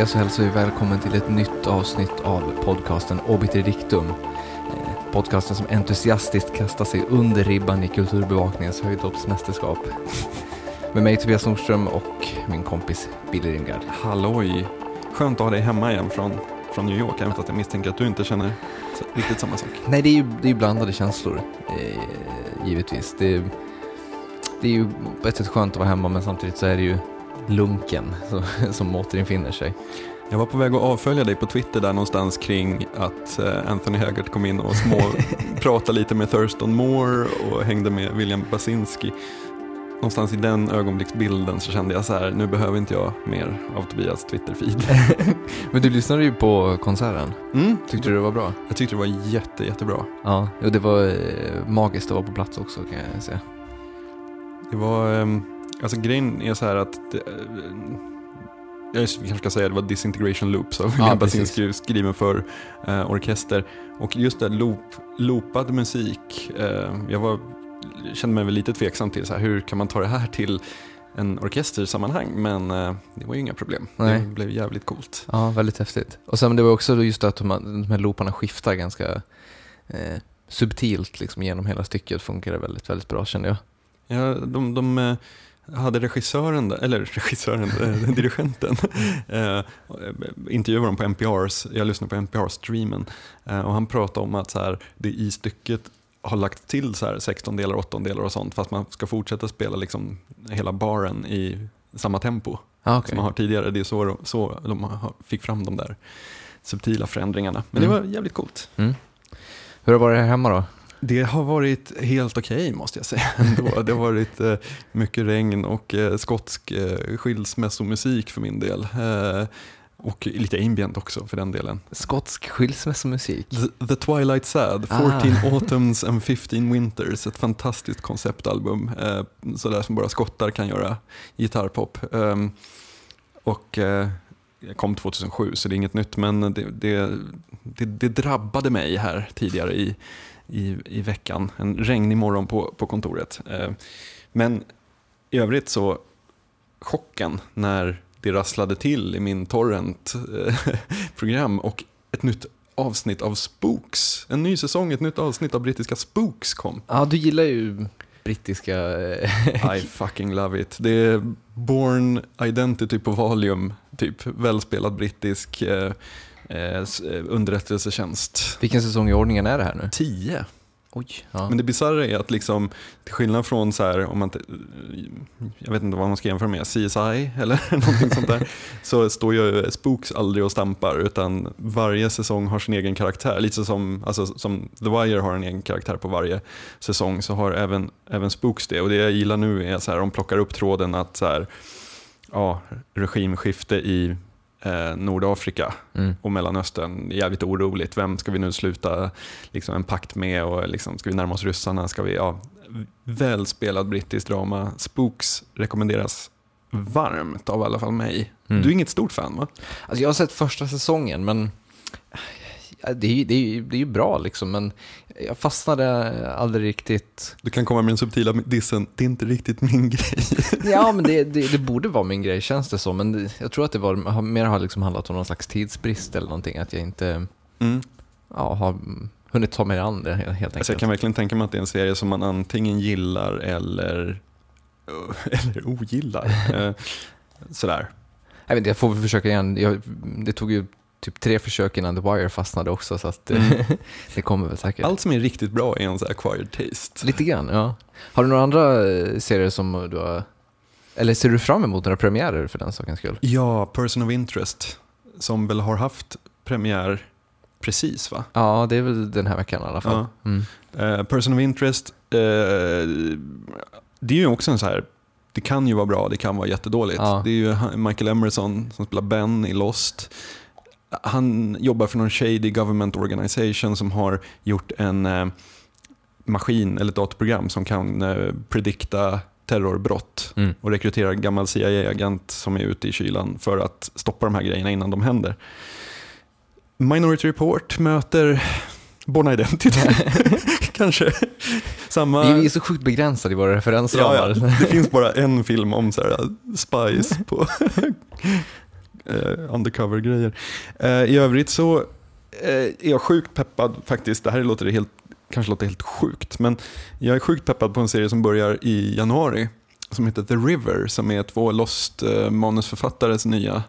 det så hälsar vi välkommen till ett nytt avsnitt av podcasten Obiter Dictum. Eh, Podcasten som entusiastiskt kastar sig under ribban i kulturbevakningens höjdhoppsmästerskap. Med mig Tobias Nordström och min kompis Billy Ringard. Halloj! Skönt att ha dig hemma igen från, från New York, även fast jag misstänker att du inte känner riktigt samma sak. Nej, det är ju, det är blandade känslor, eh, givetvis. Det är, det är ju på ett sätt skönt att vara hemma, men samtidigt så är det ju lunken som, återinfinner sig. Jag var på väg att avfölja dig på Twitter där någonstans kring att eh, Anthony Haggart kom in och små pratade lite med Thurston Moore och hängde med William Basinski. Någonstans i den ögonblicksbilden så kände jag så här, nu behöver inte jag mer av Tobias Twitter-feed. Men du lyssnade ju på konserten. Mm, Tyckte du det var bra? Jag tyckte det var jätte, jättebra. Ja, och det var eh, magiskt att vara på plats också kan jag säga. Det var, ehm, alltså grejen är så här att, det, eh, jag kanske ska säga det var Disintegration Loops av William precis. Basinski skriven för eh, orkester. Och just det, loop, loopad musik, eh, jag var, kände mig väl lite tveksam till så här, hur kan man ta det här till en orkestersammanhang, men eh, det var ju inga problem. Nej. Det blev jävligt coolt. Ja, väldigt häftigt. Och sen det var också just att de, de här looparna skiftar ganska eh, subtilt liksom genom hela stycket. Funkar väldigt, väldigt bra kände jag. Ja, de, de eh, hade regissören, eller regissören, eh, dirigenten, eh, intervjuade dem på NPRs, jag lyssnade på NPR-streamen, eh, och han pratade om att så här, det i stycket har lagt till så här 16 delar, 8 delar och sånt, fast man ska fortsätta spela liksom hela baren i samma tempo Ah, okay. som man har tidigare. Det är så, så de fick fram de där subtila förändringarna. Men Mm. det var jävligt coolt. mm. Hur har det varit här hemma då? Det har varit helt okej måste jag säga. Ändå. Det har varit eh, mycket regn och eh, skotsk eh, skilsmässomusik för min del. Eh, och lite ambient också för den delen. Skotsk skilsmässomusik. The, The Twilight Sad, Ah. 14 Autumns and 15 Winters. Ett fantastiskt konceptalbum. Eh, sådär som bara skottar kan göra gitarrpop. Ehm, och kom 2007 så det är inget nytt men det, det, det, det drabbade mig här tidigare i, i, i veckan. En regnig morgon på, på kontoret. Eh, men i övrigt så chocken när det rasslade till i min torrent-program och ett nytt avsnitt av Spooks. En ny säsong, ett nytt avsnitt av brittiska Spooks kom. Ja, du gillar ju brittiska... eh, I fucking love it. Det är Born Identity på Valium, typ välspelad brittisk eh, eh, underrättelsetjänst. Vilken säsong i ordningen är det här nu? 10. Oj. Ja. Men det bisarra är att liksom, till skillnad från så här, om man jag vet inte vad man ska jämföra med, CSI eller någonting sånt där, så står ju Spooks aldrig och stampar utan varje säsong har sin egen karaktär. Lite som, alltså, som The Wire har en egen karaktär på varje säsong så har även, även Spooks det. Och det jag gillar nu är att de plockar upp tråden att så här, ja, regimskifte i eh, Nordafrika Mm. och Mellanöstern. Jävligt oroligt. Vem ska vi nu sluta liksom, en pakt med? Och liksom, ska vi närma oss ryssarna? Ska vi, ja, välspelad brittisk drama. Spooks rekommenderas varmt av i alla fall mig. Mm. Du är inget stort fan va? Alltså jag har sett första säsongen, men det är, ju- det, är, det är ju bra liksom, men jag fastnade aldrig riktigt. Du kan komma med den subtila dissen, det är inte riktigt min grej. Ja, men det, det, det borde vara min grej känns det som, men jag tror att det var, mer har liksom handlat om någon slags tidsbrist eller någonting, att jag inte Mm. ja, har hunnit ta mig an det helt helt Alltså jag enkelt. kan verkligen tänka mig att det är en serie som man antingen gillar eller, eller ogillar. Eh, Sådär. Jag, vet inte, jag får väl försöka igen. Jag, det tog ju typ tre försök innan The Wire fastnade också, så att Mm. det kommer väl säkert. Allt som är riktigt bra är en så acquired taste. Lite grann, ja. Har du några andra eh, serier som du har... Eller ser du fram emot några premiärer för den sakens skull? Ja, Person of Interest, som väl har haft premiär precis va? Ja, det är väl den här veckan i alla fall. Ja. Mm. Eh, Person of Interest, eh, det är ju också en så här, det kan ju vara bra, det kan vara jättedåligt. Ja. Det är ju Michael Emerson som spelar Ben i Lost. Han jobbar för någon shady government organization som har gjort en eh, maskin eller ett datorprogram som kan eh, predikta terrorbrott Mm. och rekryterar en gammal CIA-agent som är ute i kylan för att stoppa de här grejerna innan de händer. Minority Report möter Born Identity, kanske. Samma... Vi är så sjukt begränsade i våra Ja, referensramar. ja. Det finns bara en film om så här, spies på eh, undercover-grejer. Eh, I övrigt så eh, är jag sjukt peppad faktiskt. Det här låter helt, kanske låter helt sjukt, men jag är sjukt peppad på en serie som börjar i januari som heter The River som är två lost eh, manusförfattares nya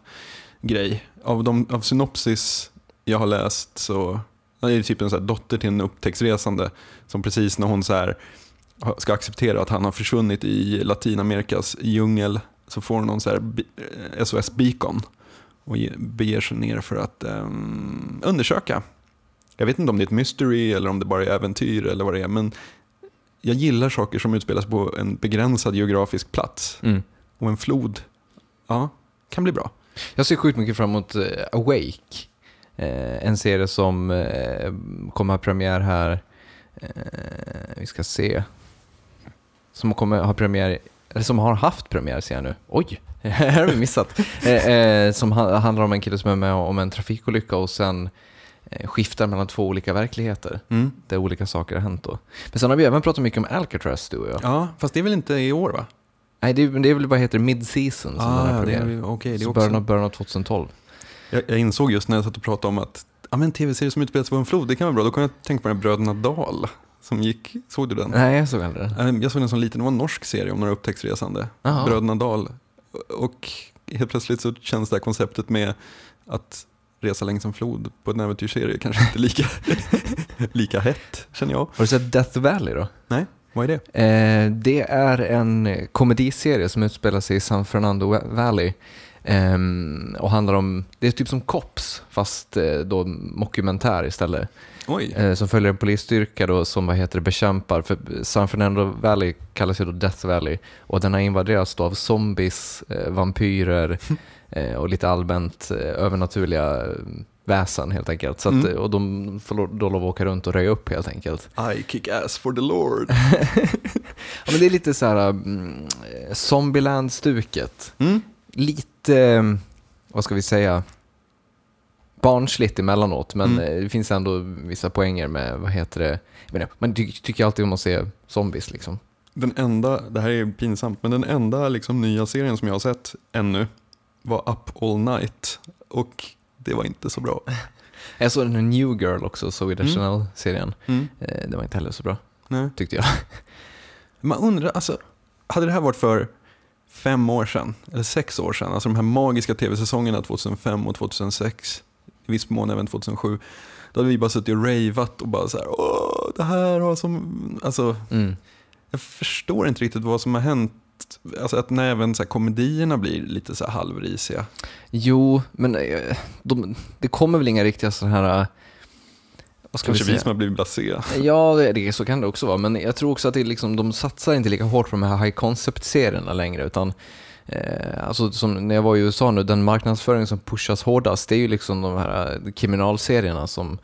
grej. Av, de, av synopsis jag har läst så det är typ en så här dotter till en upptäcktsresande som precis när hon så här ska acceptera att han har försvunnit i Latinamerikas djungel så får hon någon så här eh, SOS-beacon och beger sig ner för att um, undersöka. Jag vet inte om det är ett mystery eller om det bara är äventyr eller vad det är, men jag gillar saker som utspelas på en begränsad geografisk plats. Mm. Och en flod, ja, kan bli bra. Jag ser sjukt mycket fram emot uh, Awake. Uh, en serie som uh, kommer ha premiär här, vi ska se, som kommer ha premiär, eller som har haft premiär ser jag nu. Oj, här har vi missat. som handlar om en kille som är med om en trafikolycka och sen skiftar mellan två olika verkligheter mm. där olika saker har hänt då. Men sen har vi även pratat mycket om Alcatraz du och jag. Ja, fast det är väl inte i år va? Nej, det är, det är väl bara heter Mid-Season som ah, den här premiär. Okay, det Så också... början av, början av 2012. Jag, jag, insåg just när jag satt och pratade om att ja, men tv-serier som utspelas på en flod, det kan vara bra. Då kan jag tänka på den här Bröderna Dahl. Som gick, såg du den? Nej, jag såg aldrig den. Jag såg den som liten, det var en norsk serie om några upptäcktsresande. Aha. Bröderna Dahl. Och helt plötsligt så känns det här konceptet med att resa längs en flod på en äventyrsserie kanske inte lika, lika hett, känner jag. Har du sett Death Valley då? Nej, vad är det? Eh, det är en komediserie som utspelar sig i San Fernando Valley. Eh, och handlar om, det är typ som Cops, fast eh, då mockumentär istället. Eh, som följer en polisstyrka då som vad heter det, bekämpar, för San Fernando Valley kallas ju då Death Valley och den har invaderats då av zombies, eh, vampyrer och lite allmänt övernaturliga väsen helt enkelt. Så att, Mm. Och de får då lov att åka runt och röja upp helt enkelt. I kick ass for the Lord. Ja, men det är lite så här mm, Zombieland-stuket. Mm. Lite, eh, vad ska vi säga, barnsligt emellanåt, men Mm. eh, det finns ändå vissa poänger med, vad heter det, jag menar, man ty tycker alltid om att se zombies liksom. Den enda, det här är pinsamt, men den enda liksom nya serien som jag har sett ännu var Up All Night. Och det var inte så bra. Jag såg den här New Girl också, Swedish Mm. Channel-serien. Mm. Eh, Det var inte heller så bra, Nej. tyckte jag. Man undrar, alltså, hade det här varit för fem år sedan, eller sex år sedan, alltså de här magiska tv-säsongerna 2005 och 2006, i viss mån även 2007, då hade vi bara suttit och ravat och bara så här, åh, det här har som, alltså, Mm. jag förstår inte riktigt vad som har hänt, alltså att när även så här, komedierna blir lite så här halvrisiga. Jo, men eh, de, det kommer väl inga riktiga sådana här, vad Kanske vi vi som har blivit blasé. Ja, det, det, så kan det också vara. Men jag tror också att det liksom, de satsar inte lika hårt på de här high concept-serierna längre. Utan, eh, alltså, som när jag var i USA nu, den marknadsföring som pushas hårdast, det är ju liksom de här eh, kriminalserierna som,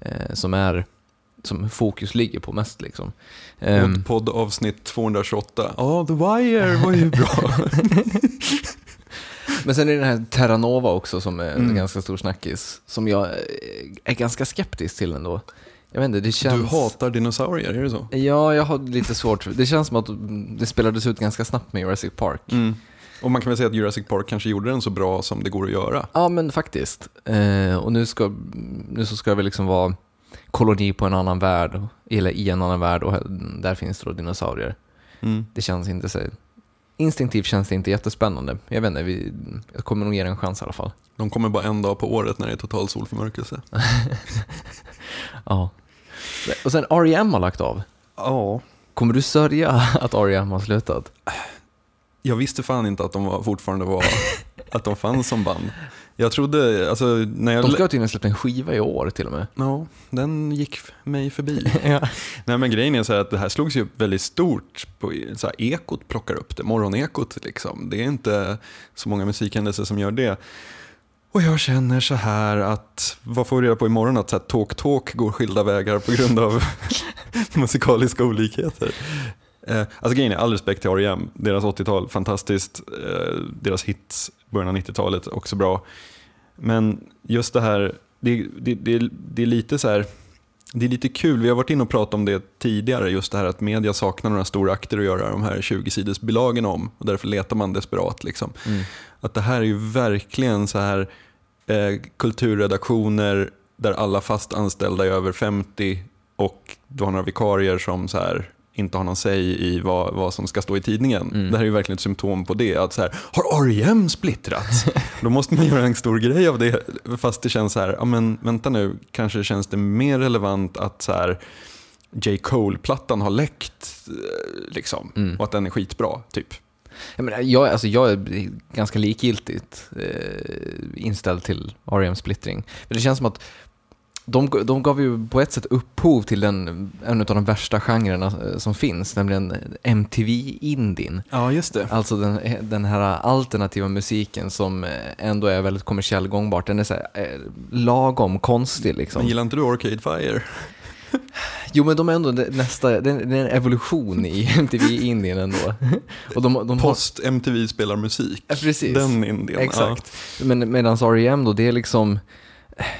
eh, som är som fokus ligger på mest. Liksom. Ehm, Podd avsnitt 228. Ja, The Wire var ju bra. men sen är det den här Terranova också som är en Mm. ganska stor snackis. Som jag eh, är ganska skeptisk till ändå. Jag vet inte, det känns... Du hatar dinosaurier, är det så? Ja, jag har lite svårt. Det känns som att det spelades ut ganska snabbt med Jurassic Park. Mm. Och man kan väl säga att Jurassic Park kanske gjorde den så bra som det går att göra. Ja, men faktiskt. Eh, och nu, ska, nu så ska det väl liksom vara koloni på en annan värld, eller i en annan värld och där finns det då dinosaurier. Mm. Det känns inte så... Instinktivt känns det inte jättespännande. Jag vet inte, vi, jag kommer nog ge det en chans i alla fall. De kommer bara en dag på året när det är total solförmörkelse. Ja. Och sen R.E.M. har lagt av. Ja. Kommer du sörja att R.E.M. har slutat? Jag visste fan inte att de var, fortfarande var, att de fanns som band. Jag trodde, alltså när jag... De ska tydligen släppa en skiva i år till och med. Ja, den gick mig förbi. ja. Nej men grejen är så att det här slogs ju väldigt stort. På, så här, ekot plockar upp det, morgonekot liksom. Det är inte så många musikhändelser som gör det. Och jag känner så här att, vad får vi reda på imorgon? Att så här, Talk Talk går skilda vägar på grund av musikaliska olikheter. Eh, alltså grejen är, all respekt till R.E.M. Deras 80-tal, fantastiskt. Eh, deras hits, början av 90-talet, också bra. Men just det här, det, det, det, det är lite så här, det är lite kul, vi har varit inne och pratat om det tidigare, just det här att media saknar några stora akter att göra de här 20-sidors bilagorna om och därför letar man desperat. Liksom. Mm. Att det här är ju verkligen så här eh, kulturredaktioner där alla fast anställda är över 50 och du har några vikarier som så här inte har någon säg i vad, vad som ska stå i tidningen. Mm. Det här är ju verkligen ett symptom på det. Att så här, har R.E.M. splittrats? Då måste man göra en stor grej av det. Fast det känns så här, ja men vänta nu, kanske känns det mer relevant att så här, J. Cole-plattan har läckt eh, liksom, Mm. och att den är skitbra. Typ. Jag, menar, jag, alltså jag är ganska likgiltigt eh, inställd till R.E.M. splittring. Men det känns som att de, de gav ju på ett sätt upphov till den, en av de värsta genrerna eh, som finns, nämligen MTV-indien. Ja, just det. Alltså den, den här alternativa musiken som eh, ändå är väldigt kommersiell gångbart. Den är så här, eh, lagom konstig liksom. Men gillar inte du Arcade Fire? Jo men de är ändå nästa, det är en evolution i MTV-indien ändå. Och de, de har, Post MTV spelar musik. Ja, precis. Den Indien. Exakt. Men medans R.E.M. då, det är liksom,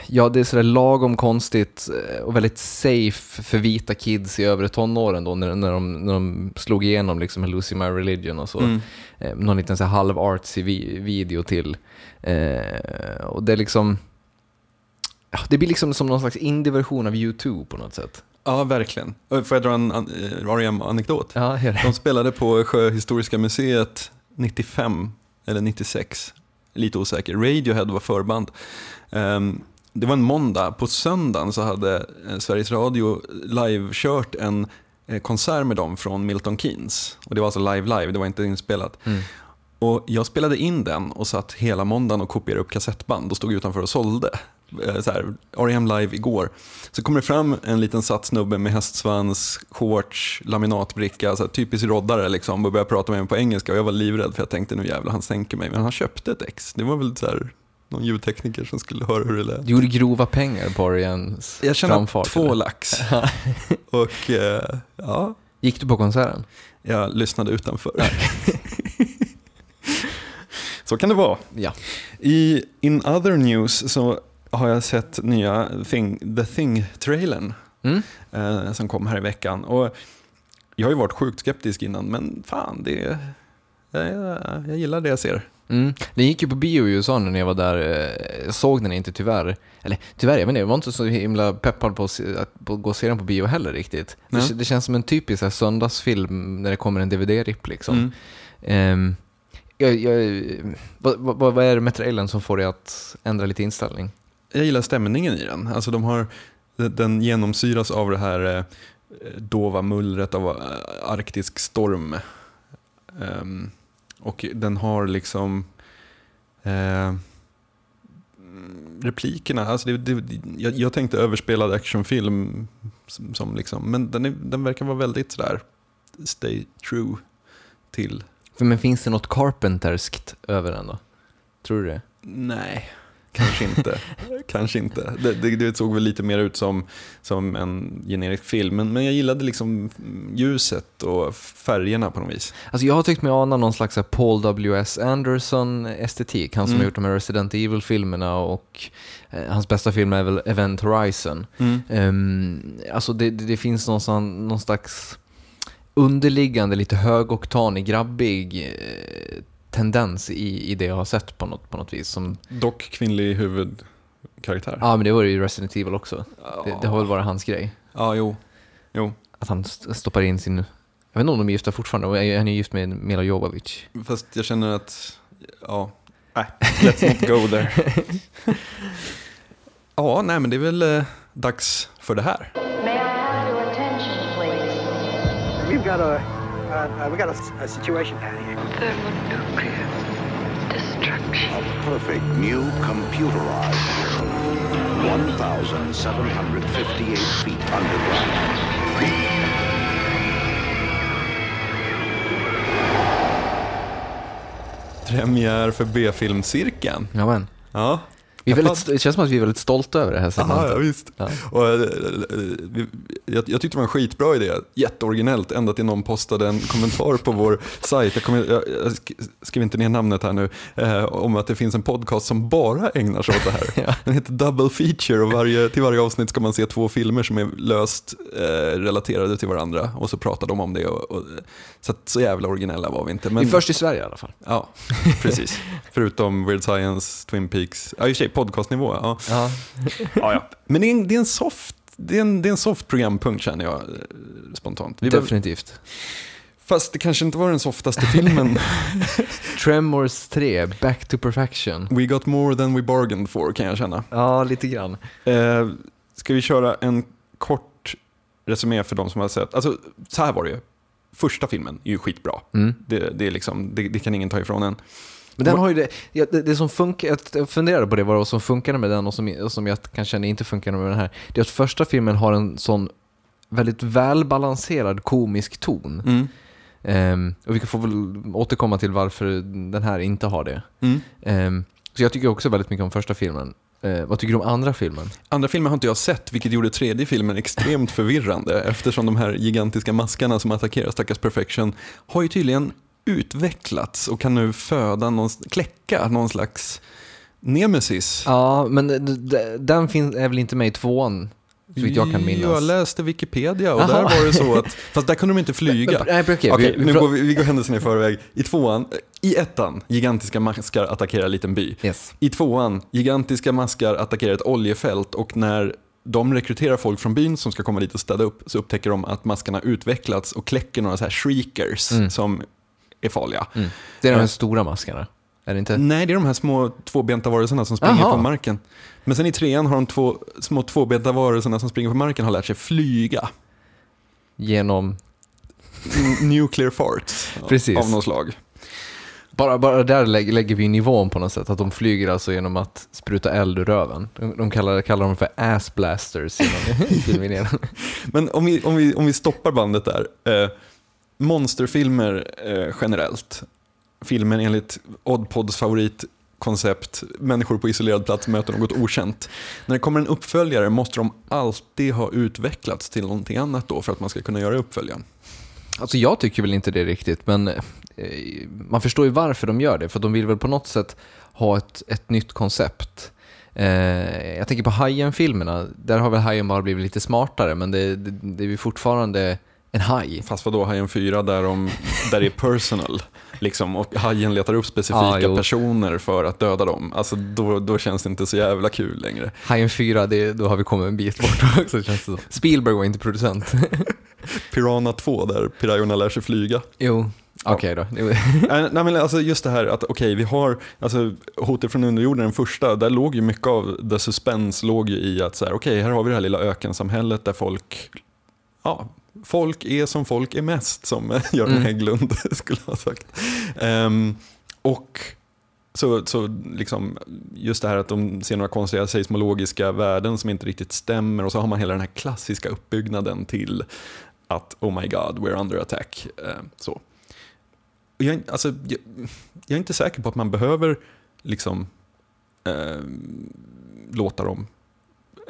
ja det är sådär lagom konstigt eh, och väldigt safe för vita kids i övre tonåren då när, när, de, när de slog igenom liksom Losing My Religion och så. Mm. Eh, någon liten så halv artsy vi, video till. Eh, och det är liksom, det blir liksom som någon slags indie-version av U2 på något sätt. ja, verkligen. Får jag dra en eh, R.E.M.-anekdot? Ja. De spelade på Sjöhistoriska museet 95 eller 96, lite osäker. Radiohead var förband. Ehm, det var en måndag. På söndagen så hade eh, Sveriges Radio live-kört en eh, konsert med dem från Milton Keynes. Och det var alltså live-live, det var inte inspelat. Mm. Och jag spelade in den och satt hela måndagen och kopierade upp kassettband och stod utanför och sålde. Eh, Så här, R.E.M. live igår. Så kommer det fram en liten satt snubbe med hästsvans, shorts, laminatbricka, så här, typisk roddare liksom och började prata med mig på engelska och jag var livrädd för jag tänkte nu jävlar han sänker mig. Men han köpte ett ex. Det var väl så här, någon ljudtekniker som skulle höra hur det lät. Du gjorde grova pengar på R.E.M.s Jag kände framfart. två eller? lax. och eh, ja, Gick du på konserten? jag lyssnade utanför. så kan det vara. Ja. I In other news så har jag sett nya thing, The Thing-trailern Mm. eh, som kom här i veckan. Och jag har ju varit sjukt skeptisk innan, men fan, det, jag, jag gillar det jag ser. Mm. Den gick ju på bio i USA när jag var där. eh, Jag såg den inte tyvärr. Eller tyvärr, jag inte, jag var inte så himla peppad på att gå och se den på bio heller riktigt. Det, Nej. det känns som en typisk här, söndagsfilm när det kommer en DVD-ripp liksom. Mm. Ehm, jag, jag, vad, vad, vad är det med trailern som får dig att ändra lite inställning? Jag gillar stämningen i den. Alltså de har, den genomsyras av det här eh, dova mullret av eh, arktisk storm. Ehm, och den har liksom eh, replikerna, alltså det, det, jag, jag tänkte överspelad actionfilm, som, som liksom, men den, är, den verkar vara väldigt sådär stay true till, men finns det något Carpenterskt över den då? Tror du det? nej, kanske inte. kanske inte. Det, det, det såg väl lite mer ut som, som en generisk film, men, men jag gillade liksom ljuset och färgerna på något vis. Alltså jag har tyckt mig ana någon slags Paul W.S. Anderson-estetik. Han som Mm. har gjort de här Resident Evil-filmerna och eh, hans bästa film är väl Event Horizon. Um, alltså det, det, det finns någon, sån, någon slags underliggande, lite högoktanig, grabbig eh, tendens i, i det jag har sett på något, på något vis. Som, Dock kvinnlig huvudkaraktär. ja, men det var ju Resident Evil också. Det, det har väl varit hans grej. Ja, jo. jo. Att han st- stoppar in sin... Jag vet inte om de är gifta fortfarande, han är gift med Mila Jovovich. Fast jag känner att, ja, nej, let's not go there. ja, nej men det är väl eh, dags för det här. May I have your attention, please? We've got a, uh, uh, we got a, a situation down here. thermonuclear destruction. A perfect new computerized world. 1,758 feet underground. Premiär för B-filmcirkeln. Ja, men. Ja, Vi är väldigt, det känns som att vi är väldigt stolta över det här segmentet. Ja, ja, visst. Ja. Och, eh, jag, jag tyckte det var en skitbra idé, jätteoriginellt, ända till någon postade en kommentar på vår sajt, jag, kommer, jag, jag sk- skrev inte ner namnet här nu, eh, om att det finns en podcast som bara ägnar sig åt det här. Ja. Den heter Double Feature och varje, till varje avsnitt ska man se två filmer som är löst eh, relaterade till varandra och så pratar de om det. Och, och, så, att, så jävla originella var vi inte. Men, Vi är först i Sverige i alla fall. Ja, precis. Förutom Weird Science, Twin Peaks, ja i podcastnivå. Ja. Ja. Ja, ja. Men det är en, det är en soft det är, en, det är en soft programpunkt känner jag eh, spontant. Vi behöver, Definitivt. fast det kanske inte var den softaste filmen. Tremors 3, Back to Perfection. We got more than we bargained for kan jag känna. Ja, lite grann. Eh, ska vi köra en kort resumé för de som har sett? Alltså, så här var det ju. Första filmen är ju skitbra. Mm. Det, det, är liksom, det, det kan ingen ta ifrån en. Men den har ju det, det, det som funkar, jag- funderade på det, vad som funkade med den och som, och som jag kan känna inte funkade med den här. Det är att första filmen har en sån väldigt välbalanserad komisk ton. Mm. Ehm, och vi får väl återkomma till varför den här inte har det. Mm. Ehm, så jag tycker också väldigt mycket om första filmen. Eh, vad tycker du om andra filmen? Andra filmer har inte jag sett, vilket gjorde tredje filmen extremt förvirrande eftersom de här gigantiska maskarna som attackerar stackars Perfection har ju tydligen utvecklats och kan nu föda, någon, kläcka någon slags nemesis. Ja, men den finns, är väl inte med i tvåan, så vitt jag kan minnas. Jag läste Wikipedia och Jaha. där var det så att, fast där kunde de inte flyga. Nej, okej, Okej, vi- nu går vi, vi går händelserna i förväg. I tvåan, i ettan, gigantiska maskar attackerar en liten by. Yes. I tvåan, gigantiska maskar attackerar ett oljefält och när de rekryterar folk från byn som ska komma dit och städa upp så upptäcker de att maskarna utvecklats och kläcker några så här shriekers Mm. som är farliga. Mm. Det är de här Eh. stora maskarna, är det inte? Nej, det är de här små tvåbenta varelserna som springer Jaha. på marken. Men sen i trean har de två små tvåbenta varelserna som springer på marken har lärt sig flyga. Genom... Nuclear farts Precis. av något slag. Bara, bara där lägger, lägger vi nivån på något sätt, att de flyger alltså genom att spruta eld ur röven. De, de kallar, kallar dem för ass blasters. Men om vi, om vi, om vi stoppar bandet där. Eh, monsterfilmer eh, generellt. Filmer enligt Oddpods favoritkoncept. Människor på isolerad plats möter något okänt. När det kommer en uppföljare måste de alltid ha utvecklats till någonting annat då för att man ska kunna göra uppföljaren. Alltså jag tycker väl inte det riktigt, men eh, man förstår ju varför de gör det, för de vill väl på något sätt ha ett, ett nytt koncept. Eh, jag tänker på Hajen-filmerna, där har väl Hajen bara blivit lite smartare, men det, det, det är ju fortfarande en haj. Fast vadå, Hajen 4 där, de, där det är personal. Liksom, och hajen letar upp specifika jo. personer för att döda dem. Alltså, då, då känns det inte så jävla kul längre. Hajen 4, det, då har vi kommit en bit bort också känns det som. Spielberg var inte producent. Piranha 2 där pirayorna lär sig flyga. jo, okej då. Jo. Nej, men alltså just det här att okej, vi har, alltså Hotet från underjorden, den första, där låg ju mycket av the suspense låg ju i att så här, okej, här har vi det här lilla ökensamhället där folk, ja, folk är som folk är mest, som Göran Mm. Hägglund skulle ha sagt. Ehm, och så, så liksom, just det här att de ser några konstiga seismologiska värden som inte riktigt stämmer och så har man hela den här klassiska uppbyggnaden till att oh my god, we're under attack. Ehm, så. Jag, är- alltså, jag, jag är inte säker på att man behöver liksom eh, låta dem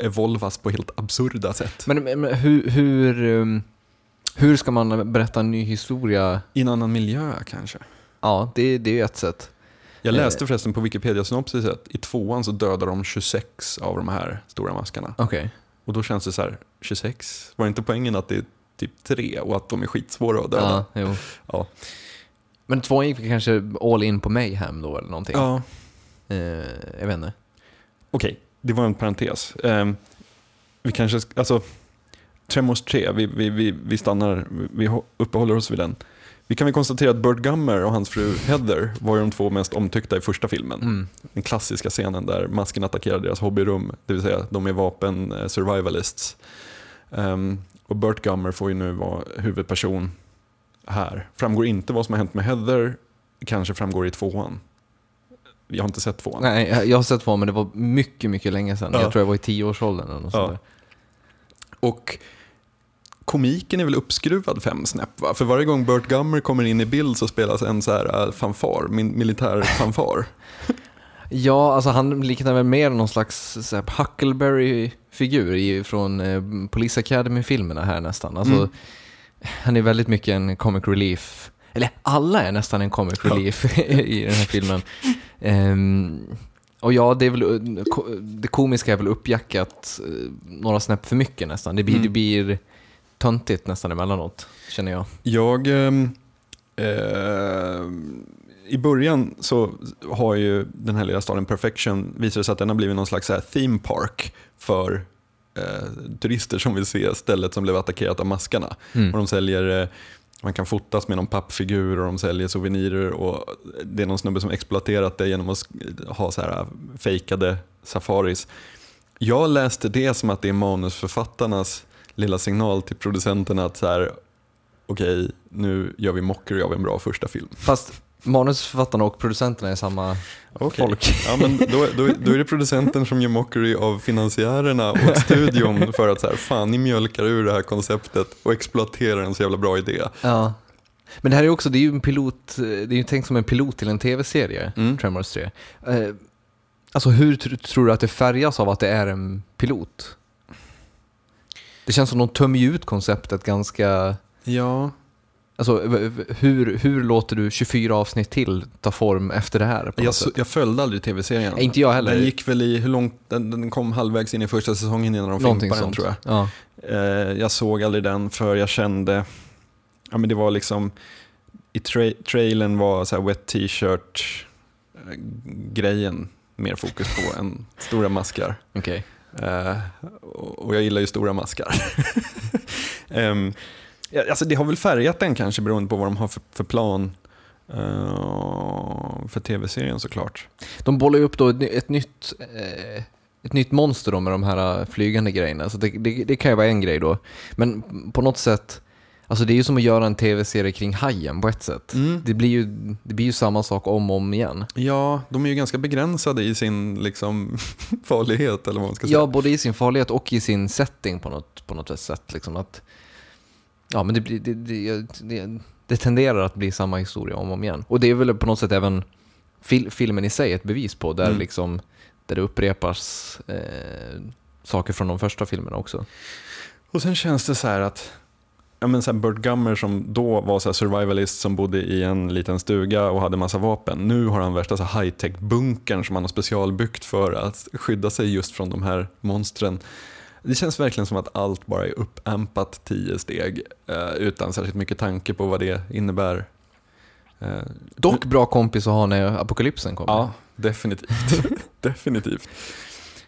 evolvas på helt absurda sätt. Men, men hur, hur, um, hur ska man berätta en ny historia? I en annan miljö kanske. Ja, det, det är ett sätt. Jag Eh. läste förresten på Wikipedia synopsis att i tvåan så dödar de 26 av de här stora maskarna. Okej. Och då känns det så här, 26? Var inte poängen att det är typ tre och att de är skitsvåra att döda? Ja, jo. Ja. Men tvåan gick kanske all in på Mayhem då eller någonting? ja. Eh, jag vet inte. Okej, det var en parentes. Ehm, vi kanske, sk- alltså, Tremors 3, vi, vi, vi, vi stannar, vi uppehåller oss vid den. Vi kan väl konstatera att Burt Gummer och hans fru Heather var de två mest omtyckta i första filmen. Mm. Den klassiska scenen där masken attackerar deras hobbyrum, det vill säga de är vapen eh, survivalists. Ehm, och Burt Gummer får ju nu vara huvudperson här. Framgår inte vad som har hänt med Heather, kanske framgår i tvåan. Jag har inte sett tvåan. Nej, jag- jag har sett tvåan men det var mycket, mycket länge sedan. Ja. Jag tror jag var i tioårsåldern eller något Ja. sånt där. Och komiken är väl uppskruvad fem snäpp va? För varje gång Burt Gummer kommer in i bild så spelas en så här äh, fanfar, min, militär fanfar. Ja, alltså han liknar väl mer någon slags så här, Huckleberry-figur i- från eh, Police Academy-filmerna här nästan. Alltså, Mm. Han är väldigt mycket en comic relief. Eller alla är nästan en comic Ja. relief i den här filmen. Ehm, och ja, det, är väl, eh, det komiska är väl uppjackat eh, några snäpp för mycket nästan. Det blir, Mm. det blir töntigt nästan emellanåt, känner jag. Jag... ehm, eh, I början så har ju den här lilla staden Perfection visat sig att den har blivit någon slags här theme park för eh, turister som vill se stället som blev attackerat av maskarna. Mm. Och de säljer, eh, man kan fotas med någon pappfigur och de säljer souvenirer och det är någon snubbe som exploaterat det genom att ha så här äh, fejkade safaris. Jag läste det som att det är manusförfattarnas lilla signal till producenterna att så här, okej, nu gör vi mockery av en bra första film. Fast manusförfattarna och producenterna är samma Okej. folk. Ja, men då, då, då är det producenten som gör mockery av finansiärerna och studion för att så här, fan ni mjölkar ur det här konceptet och exploaterar en så jävla bra idé. Ja. Men det här är också, det är ju en pilot, det är ju tänkt som en pilot till en tv-serie, Mm. Tremors 3. Eh, alltså hur tr- tror du att det färgas av att det är en pilot? Det känns som de tömmer ut konceptet ganska, Ja, alltså hur, hur låter du 24 avsnitt till ta form efter det här? På jag, jag följde aldrig tv-serien. Inte jag heller. Den gick väl i, hur långt, den, den kom halvvägs in i första säsongen innan de Någonting fimpade den tror jag. Ja. Eh, jag såg aldrig den för jag kände, ja men det var liksom, i tra- trailern var så wet t-shirt eh, grejen mer fokus på än stora maskar. Okej. Eh, och jag gillar ju stora maskar. um, alltså det har väl färgat den kanske beroende på vad de har för, för plan eh, för tv-serien såklart. De bollar ju upp då ett, ett nytt eh, ett nytt monster då med de här eh, flygande grejerna. Så det, det, det kan ju vara en grej då. Men på något sätt, alltså det är ju som att göra en tv-serie kring hajen på ett sätt. Mm. Det, blir ju, det blir ju samma sak om och om igen. Ja, de är ju ganska begränsade i sin liksom, farlighet eller vad man ska säga. Ja, både i sin farlighet och i sin setting på något, på något sätt. Liksom att, ja, men det, blir, det, det, det, det tenderar att bli samma historia om och om igen. Och det är väl på något sätt även fil, filmen i sig ett bevis på, där, Mm. liksom, där det upprepas eh, saker från de första filmerna också. Och sen känns det så här att ja, men så här Burt Gummer som då var så här survivalist som bodde i en liten stuga och hade massa vapen. Nu har han värsta så här high-tech-bunkern som han har specialbyggt för att skydda sig just från de här monstren. Det känns verkligen som att allt bara är uppampat tio steg eh, utan särskilt mycket tanke på vad det innebär. Eh, Dock bra kompis att ha när apokalypsen kommer. Ja, definitivt. definitivt.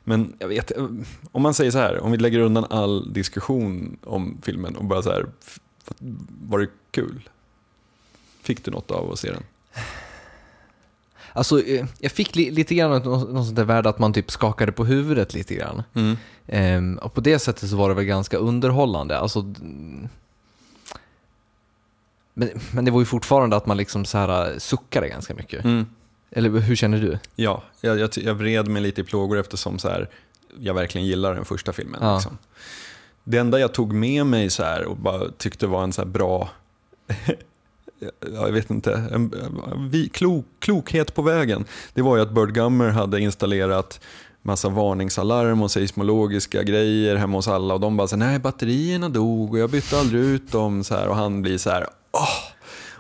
Men jag vet, eh, om man säger så här, om vi lägger undan all diskussion om filmen och bara så här, var det kul? Fick du något av att se den? Alltså, eh, jag fick li, lite grann något, något sånt där värde att man typ skakade på huvudet lite grann. Ehm, och på det sättet så var det väl ganska underhållande. Alltså, mm, men, men det var ju fortfarande att man liksom så här eh, suckade ganska mycket. Mm. Eller hur känner du? Ja, jag, jag, jag vred mig lite i plågor eftersom så här, jag verkligen gillar den första filmen. Ja. Liksom. Det enda jag tog med mig så här och bara tyckte var en så bra, jag vet inte, en, vi, klok, klokhet på vägen. Det var ju att Bird Gummer hade installerat massa varningsalarm och seismologiska grejer hemma hos alla och de bara så nej batterierna dog och jag bytte aldrig ut dem så här och han blir så här, åh.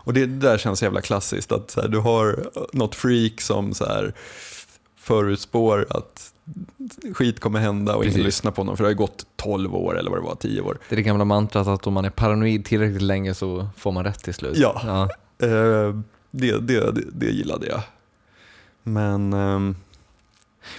Och det där känns så jävla klassiskt att så här, du har något freak som så här förutspår att skit kommer hända och ingen Precis. lyssnar på honom för det har ju gått 12 år eller vad det var, 10 år. Det är det gamla mantrat att om man är paranoid tillräckligt länge så får man rätt till slut. Ja. ja. Eh, det, det, det, det gillade jag. Men ehm,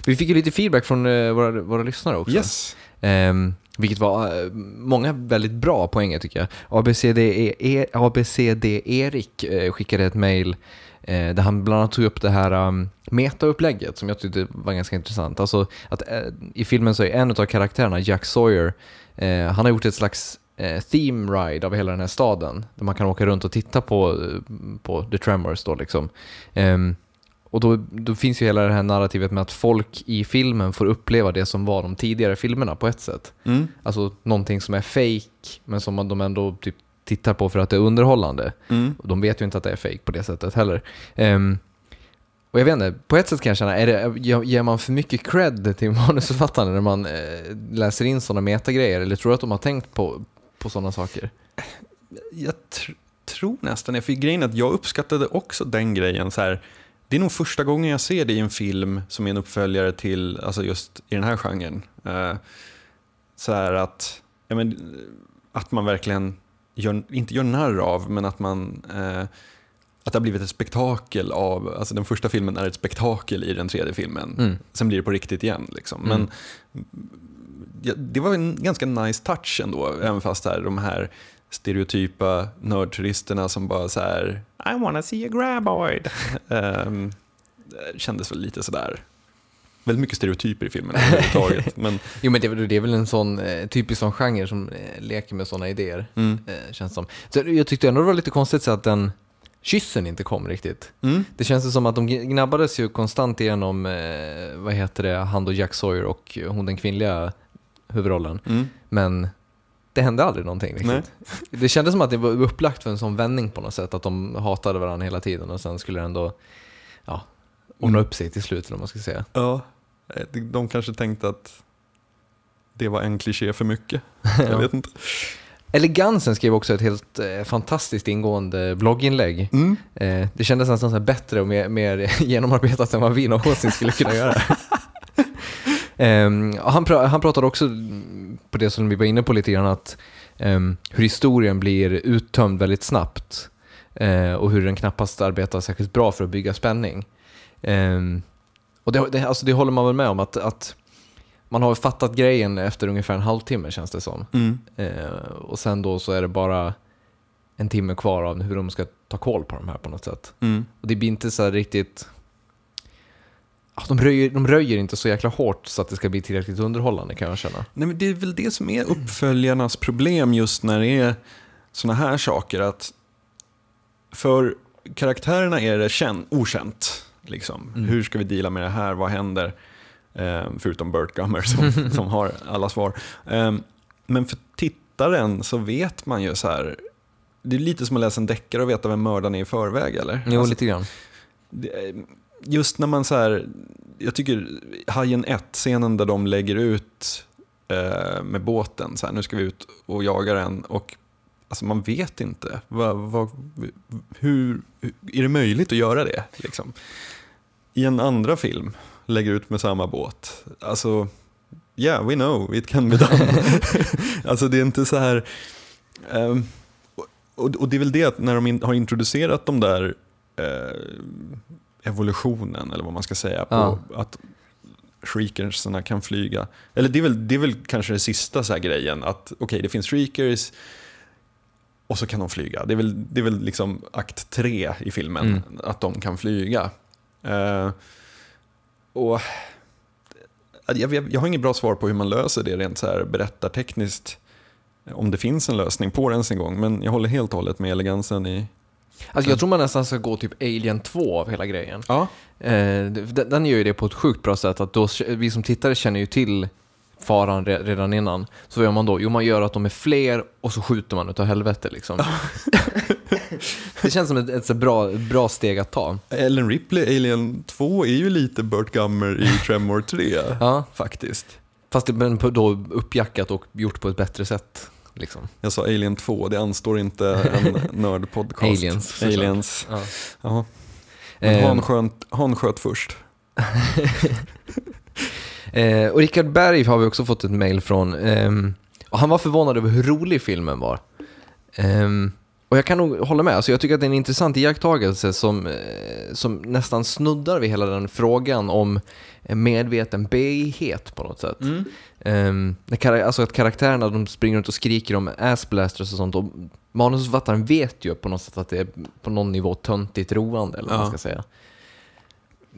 Vi fick ju lite feedback från eh, våra, våra lyssnare också. yes, Ehm, vilket var eh, många väldigt bra poänger tycker jag. ABCD, e, ABCD Erik eh, skickade ett mail eh, där han bland annat tog upp det här um, metaupplägget som jag tyckte var ganska intressant. Alltså att eh, i filmen så är en av karaktärerna, Jack Sawyer, eh, han har gjort ett slags eh, theme ride av hela den här staden. Där man kan åka runt och titta på, eh, på The Tremors då liksom. Ehm, och då, då finns ju hela det här narrativet med att folk i filmen får uppleva det som var de tidigare filmerna på ett sätt. mm, Alltså någonting som är fake men som de ändå typ tittar på för att det är underhållande. mm, de vet ju inte att det är fake på det sättet heller. Ehm, Och jag vet inte, på ett sätt kan jag känna, är det, ge- ger man för mycket cred till manusförfattarna när man eh, läser in sådana metagrejer? Eller tror du att de har tänkt på, på sådana saker? Jag tr- tror nästan det, för grejen är att jag uppskattade också den grejen. Så här, det är nog första gången jag ser det i en film som är en uppföljare till, alltså just i den här genren. Eh, så här att, ja, men, att man verkligen, gör, inte gör narr av, men att man eh, att det har blivit ett spektakel av, alltså den första filmen är ett spektakel i den tredje filmen. Mm. Sen blir det på riktigt igen. Liksom. Men ja, det var en ganska nice touch ändå, även fast här, de här stereotypa nördturisterna som bara så här I wanna see a graboid. um, kändes väl lite sådär. Väldigt mycket stereotyper i filmen överhuvudtaget. men, Jo men det, är väl- det är väl en sån eh, typisk sån genre som eh, leker med sådana idéer, mm, eh, känns som. Så jag tyckte ändå det var lite konstigt så att den kyssen inte kom riktigt. mm, Det känns som att de gnabbades ju konstant igenom, eh, vad heter det, han och Jack Sawyer och hon den kvinnliga huvudrollen. mm. Men det hände aldrig någonting riktigt. Det kändes som att det var upplagt för en sån vändning på något sätt, att de hatade varandra hela tiden och sen skulle det ändå, ja, ordna upp sig till slut, eller vad man ska säga. Ja, eh, de- kanske tänkte att det var en kliché för mycket. Jag vet inte. Elegansen skrev också ett helt eh, fantastiskt ingående blogginlägg. Mm. Eh, det kändes nästan så bättre och mer, mer genomarbetat än vad vi någonsin skulle kunna göra. Ehm, han, pra, han pratade också på det som vi var inne på lite grann, att ehm, hur historien blir uttömd väldigt snabbt eh, och hur den knappast arbetar särskilt bra för att bygga spänning. Ehm, och det, det, alltså det håller man väl med om, att, att man har fattat grejen efter ungefär en halvtimme känns det som. Mm. Eh, och sen då så är det bara en timme kvar av hur de ska ta koll på de här på något sätt. Mm. Och det blir inte så riktigt... De röjer, de röjer inte så jäkla hårt så att det ska bli tillräckligt underhållande kan jag känna. Nej, men det är väl det som är uppföljarnas problem just när det är såna här saker. att För karaktärerna är det kän- okänt. Liksom. Mm. Hur ska vi deala med det här? Vad händer? Eh, förutom Burt Gummer som, som har alla svar. Eh, men för tittaren så vet man ju så här. Det är lite som att läsa en deckare och veta vem mördaren är i förväg eller? Jo, Alltså, lite grann. det- just när man så här, jag tycker Hajen 1-scenen där de lägger ut eh, med båten, så här, nu ska vi ut och jaga den och alltså man vet inte, vad, vad, hur, är det möjligt att göra det? Liksom? I en andra film, lägger ut med samma båt, alltså yeah we know it can be done. alltså det är inte så här, ehm, och, och det är väl det att när de in, har introducerat de där eh, evolutionen, eller vad man ska säga, på Ja. att shriekersarna kan flyga. Eller det är väl, det är väl kanske den sista så här grejen, att okej, det finns shriekers och så kan de flyga. Det är väl, det är väl liksom akt tre i filmen, Mm. att de kan flyga. Eh, och jag, jag, jag har inget bra svar på hur man löser det rent så här berättartekniskt. Om det finns en lösning på det ens en gång, men jag håller helt och hållet med elegansen i... Alltså jag tror man nästan ska gå typ Alien 2 av hela grejen. Ja, Eh, den, den gör ju det på ett sjukt bra sätt, att då, vi som tittare känner ju till faran re, redan innan. Så vad gör man då? Jo, man gör att de är fler och så skjuter man utav helvete liksom. det känns som ett, ett så bra, bra steg att ta. Ellen Ripley, Alien 2, är ju lite Burt Gummer i Tremor 3, Ja, faktiskt. fast det men då uppjackat och gjort på ett bättre sätt. Liksom. Jag sa Alien 2, det anstår inte en nördpodcast. Aliens. Aliens. Ja. Ja. Men Eh, han, skönt, han sköt först. Eh, och Richard Berg har vi också fått ett mail från. ehm, och han var förvånad över hur rolig filmen var. Ehm, och jag kan nog hålla med. Alltså jag tycker att det är en intressant iakttagelse som, eh, som nästan snuddar vid hela den frågan om en medveten B-het på något sätt. När kara- alltså att karaktärerna de springer runt och skriker om assblasters och sånt. Och manusförfattaren vet ju på något sätt att det är på någon nivå töntigt roande, eller vad man Ja. ska säga.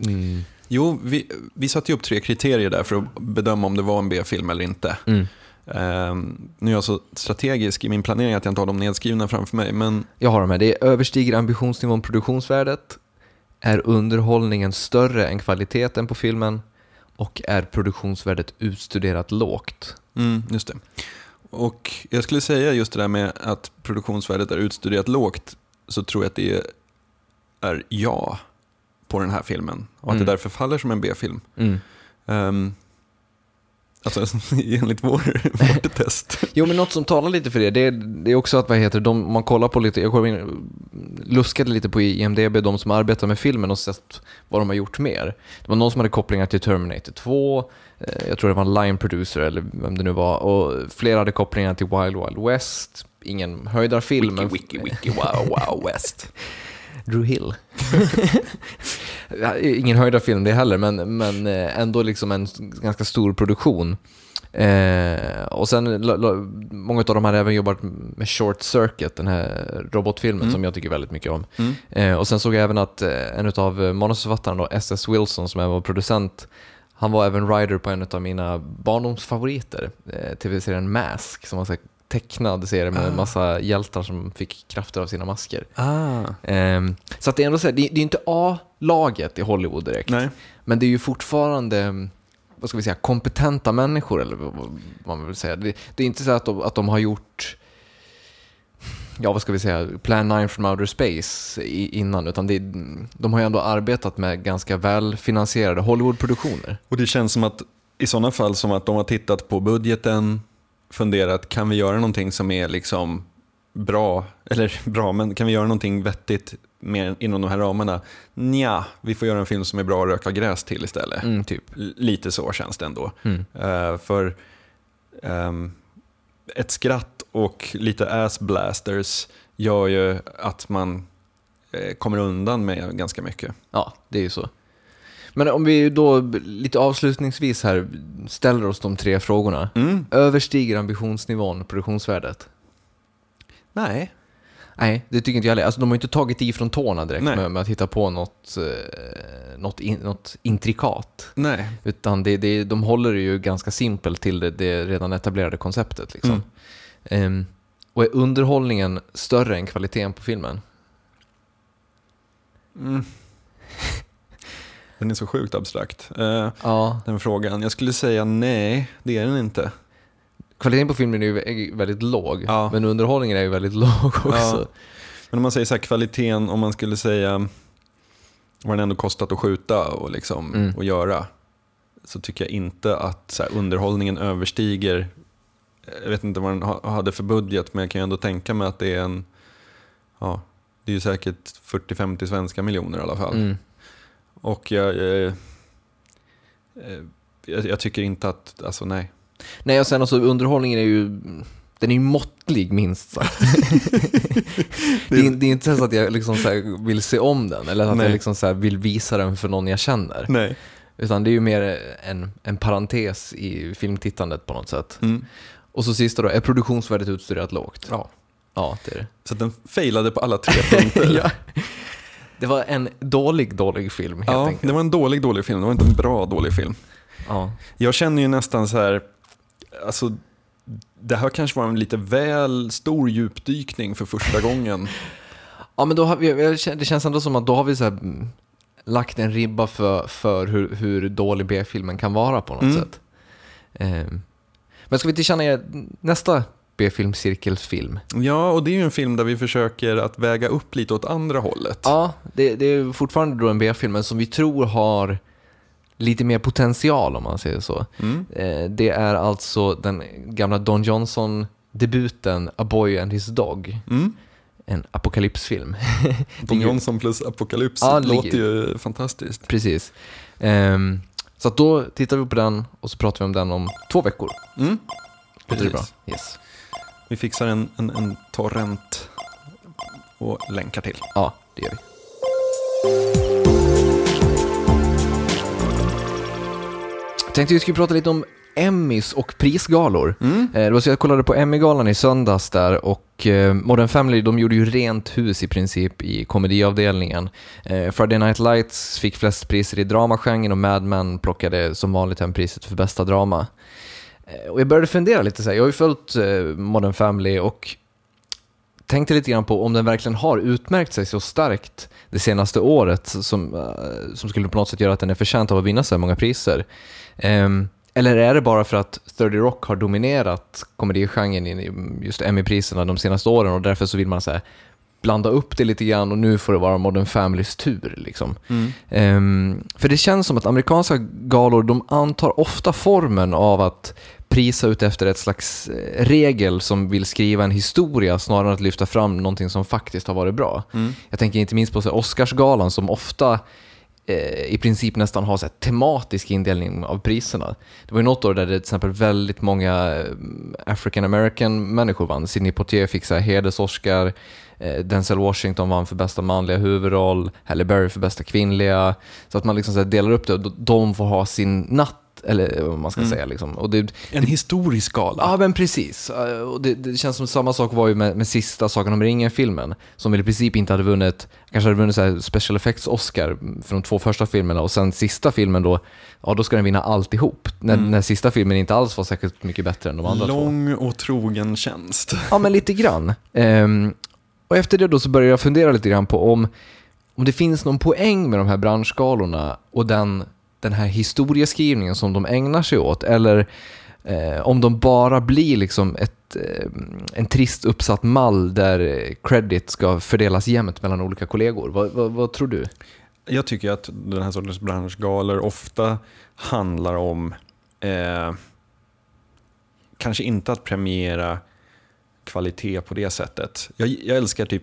Mm. Jo, vi, vi satte upp tre kriterier där för att bedöma om det var en B-film eller inte. Mm. Ehm, nu är jag så strategisk i min planering att jag inte har dem nedskrivna framför mig, men Jag har de här. Det överstiger ambitionsnivån produktionsvärdet, är underhållningen större än kvaliteten på filmen och är produktionsvärdet utstuderat lågt. mm, just det. Och jag skulle säga just det där med att produktionsvärdet är utstuderat lågt, så tror jag att det är ja. På den här filmen och att Mm. det därför faller som en B-film. Mm. Um, alltså enligt vår, vårt test. Jo, men något som talar lite för det, det är, det är också att, vad heter de, man kollar på lite, jag kollade in, luskade lite på IMDB, de som arbetar med filmen och sett vad de har gjort mer. Det var någon som hade kopplingar till Terminator 2, eh, jag tror det var en line producer eller vem det nu var, och flera hade kopplingar till Wild Wild West, ingen höjdarfilm. men- wiki, wiki, wow, wow, west. Drew Hill. Ingen höjdarfilm det heller, men, men eh, ändå liksom en ganska stor produktion. Eh, och sen, la- la- många av dem hade även jobbat med Short Circuit, den här robotfilmen som jag tycker väldigt mycket om. Mm. Eh, och sen såg jag även att eh, en av manusförfattarna, S.S. Wilson, som även var producent, han var även writer på en av mina barndomsfavoriter, eh, tv-serien Mask, som var så tecknad serie med en massa hjältar som fick krafter av sina masker. Ah, Ehm, så att det är ändå så här, det, det är inte A-laget i Hollywood direkt. nej. Men det är ju fortfarande, vad ska vi säga, kompetenta människor eller vad man vill säga. Det, det är inte så att de, att de har gjort, ja vad ska vi säga, Plan 9 from Outer Space i, innan, utan det, de har ju ändå arbetat med ganska välfinansierade Hollywoodproduktioner. Och det känns som att i sådana fall som att de har tittat på budgeten, funderat, kan vi göra någonting som är liksom bra, eller bra, men kan vi göra någonting vettigt med, inom de här ramarna? Nja, vi får göra en film som är bra att röka gräs till istället. Mm, typ. Lite så känns det ändå. Mm. Eh, för ehm, ett skratt och lite ass blasters gör ju att man eh, kommer undan med ganska mycket. Ja, det är ju så. Men om vi då lite avslutningsvis här ställer oss de tre frågorna. Mm. Överstiger ambitionsnivån produktionsvärdet? Nej, Nej, det tycker inte jag heller. Alltså, de har ju inte tagit i från tårna direkt med, med att hitta på något, eh, något, in, något intrikat. nej. Utan det, det, de håller det ju ganska simpelt till det, det redan etablerade konceptet. Liksom. Mm. Ehm, och är underhållningen större än kvaliteten på filmen? Mm. Den är så sjukt abstrakt. Eh, Ja. den frågan. Jag skulle säga nej, det är den inte. Kvaliteten på filmen är ju väldigt låg, Ja. men underhållningen är ju väldigt låg också. Ja. Men om man säger så här, kvaliteten, om man skulle säga vad den ändå kostat att skjuta och, liksom, Mm. och göra, så tycker jag inte att så här, underhållningen överstiger, jag vet inte vad den ha- hade för budget, men jag kan ju ändå tänka mig att det är en, ja, det är ju säkert 40-50 svenska miljoner i alla fall. Mm. Och jag, jag, jag tycker inte att, alltså nej. Nej, och sen också underhållningen är ju, den är ju måttlig minst sagt. det, är, det är inte så att jag liksom så vill se om den, eller att Nej. jag liksom så här vill visa den för någon jag känner. Nej. Utan det är ju mer en, en parentes i filmtittandet på något sätt. Mm. Och så sista då, är produktionsvärdet utstuderat lågt? Ja. Ja, det är det. Så den failade på alla tre punkter. ja. Det var en dålig, dålig film helt Ja, enkelt. det var en dålig, dålig film. Det var inte en bra, dålig film. Ja. Jag känner ju nästan så här, alltså det här kanske var en lite väl stor djupdykning för första gången. Ja, men då har vi, det känns ändå som att då har vi så här, lagt en ribba för, för hur, hur dålig B-filmen kan vara på något Mm. sätt. Ehm, men ska vi tillkänna nästa B-filmcirkelsfilm? Ja, och det är ju en film där vi försöker att väga upp lite åt andra hållet. Ja, det, det är fortfarande då en B-film, men som vi tror har lite mer potential om man säger så. Mm. Eh, det är alltså den gamla Don Johnson-debuten A Boy and His Dog. Mm. En apokalypsfilm. Don Johnson plus Apocalyps Ja, låter ju fantastiskt. Precis. Ehm, så då tittar vi på den och så pratar vi om den om två veckor. Mm. Låter det bra? Yes. Vi fixar en, en, en torrent och länkar till. Ja, det gör vi. Jag tänkte vi skulle prata lite om Emmys och prisgalor. Eh, Det var så jag kollade på Emmy-galan i söndags där och eh, Modern Family de gjorde ju rent hus i princip i komediavdelningen. Eh, Friday Night Lights fick flest priser i dramagenren och Mad Men plockade som vanligt hem priset för bästa drama. Eh, Och jag började fundera lite så här, jag har ju följt eh, Modern Family och tänkte lite grann på om den verkligen har utmärkt sig så starkt det senaste året som, eh, som skulle på något sätt göra att den är förtjänt av att vinna så här många priser. Ehm, eller är det bara för att 30 Rock har dominerat komedigenren i just Emmy-priserna de senaste åren och därför så vill man säga blanda upp det lite grann och nu får det vara Modern Familys tur. Liksom. Ehm, för det känns som att amerikanska galor, de antar ofta formen av att prisa ut efter ett slags eh, regel som vill skriva en historia snarare än att lyfta fram någonting som faktiskt har varit bra. Jag tänker inte minst på så Oscarsgalan som ofta eh, i princip nästan har så tematisk indelning av priserna. Det var ju något år där det till exempel väldigt många eh, African American människor vann. Sidney Poitier fick så här heders-Oscar, eh, Denzel Washington vann för bästa manliga huvudroll, Halle Berry för bästa kvinnliga. Så att man liksom så delar upp det och de får ha sin natt, eller vad man ska säga. Liksom. Och det, En historisk gala. Ja, men precis. Eh, Och det, det känns som samma sak var ju med, med sista Sagan om ringen-filmen, som väl i princip inte hade vunnit, kanske hade vunnit så special effects-Oscar för de två första filmerna och sen sista filmen då, ja då ska den vinna alltihop. När, när sista filmen inte alls var särskilt mycket bättre än de andra två. Lång och trogen tjänst. Ja, men lite grann. Ehm, och efter det då så började jag fundera lite grann på om, om det finns någon poäng med de här branschskalorna och den, den här historieskrivningen som de ägnar sig åt. Eller eh, om de bara blir liksom ett, eh, en trist uppsatt mall där credit ska fördelas jämnt mellan olika kollegor. Vad, vad, vad tror du? Jag tycker att den här sortens branschgalor ofta handlar om eh, kanske inte att premiera kvalitet på det sättet. Jag, jag älskar typ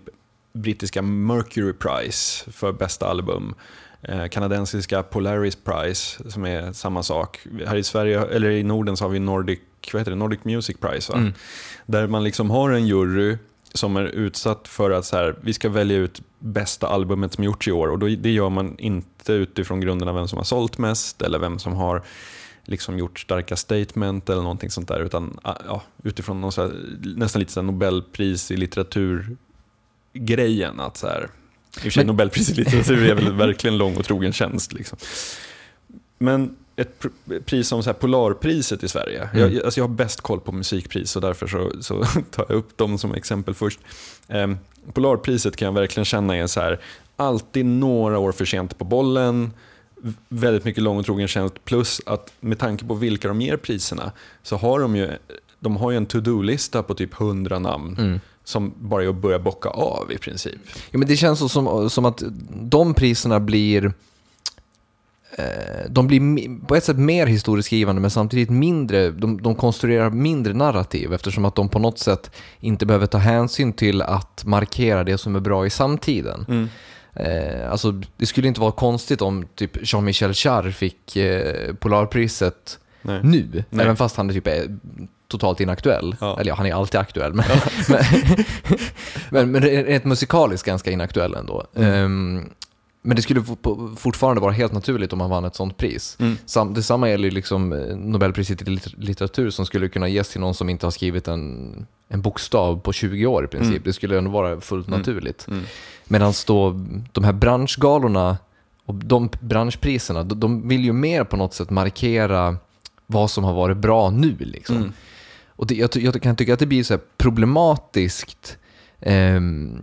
brittiska Mercury Prize för bästa album. Eh, kanadensiska Polaris Prize som är samma sak. Här i Sverige, eller i Norden så har vi Nordic, vad heter det? Nordic Music Prize. Va? Där man liksom har en jury som är utsatt för att så här, vi ska välja ut bästa albumet som gjorts i år och då, det gör man inte utifrån grunderna vem som har sålt mest eller vem som har liksom gjort starka statement eller någonting sånt där utan ah, ja, utifrån någon här, nästan lite så Nobelpris i litteraturgrejen. Att så här, I och för sig Men- Nobelpris i litteratur är väl verkligen lång och trogen tjänst. Liksom. Men ett pr- pris som så här Polarpriset i Sverige. Mm. Jag, alltså jag har bäst koll på musikpris och därför så, så tar jag upp dem som exempel först. Ehm, Polarpriset kan jag verkligen känna är så här, alltid några år för sent på bollen, väldigt mycket lång och trogen tjänst, plus att med tanke på vilka de ger priserna så har de ju, de har ju en to-do-lista på typ 100 namn som bara är att börja bocka av i princip. Ja, men det känns så som, som att de priserna blir eh, de blir på ett sätt mer historieskrivande men samtidigt mindre, de, de konstruerar mindre narrativ eftersom att de på något sätt inte behöver ta hänsyn till att markera det som är bra i samtiden. Eh, alltså, det skulle inte vara konstigt om typ Jean-Michel Jarre fick eh, Polarpriset Nej. nu, Nej. även fast han är typ är totalt inaktuell. Ja. Eller ja, han är alltid aktuell, men, men, men, men rent musikaliskt ganska inaktuell ändå. Mm. Ehm, men det skulle fo- fortfarande vara helt naturligt om han vann ett sånt pris. Mm. Sam, detsamma gäller liksom eh, Nobelpriset i litter- litteratur som skulle kunna ges till någon som inte har skrivit en, en bokstav på 20 år i princip. Mm. Det skulle ändå vara fullt naturligt. Mm. Medan då de här branschgalorna och de branschpriserna, de, de vill ju mer på något sätt markera vad som har varit bra nu. Liksom. Mm. Och det, jag, jag kan tycka att det blir så problematiskt ehm,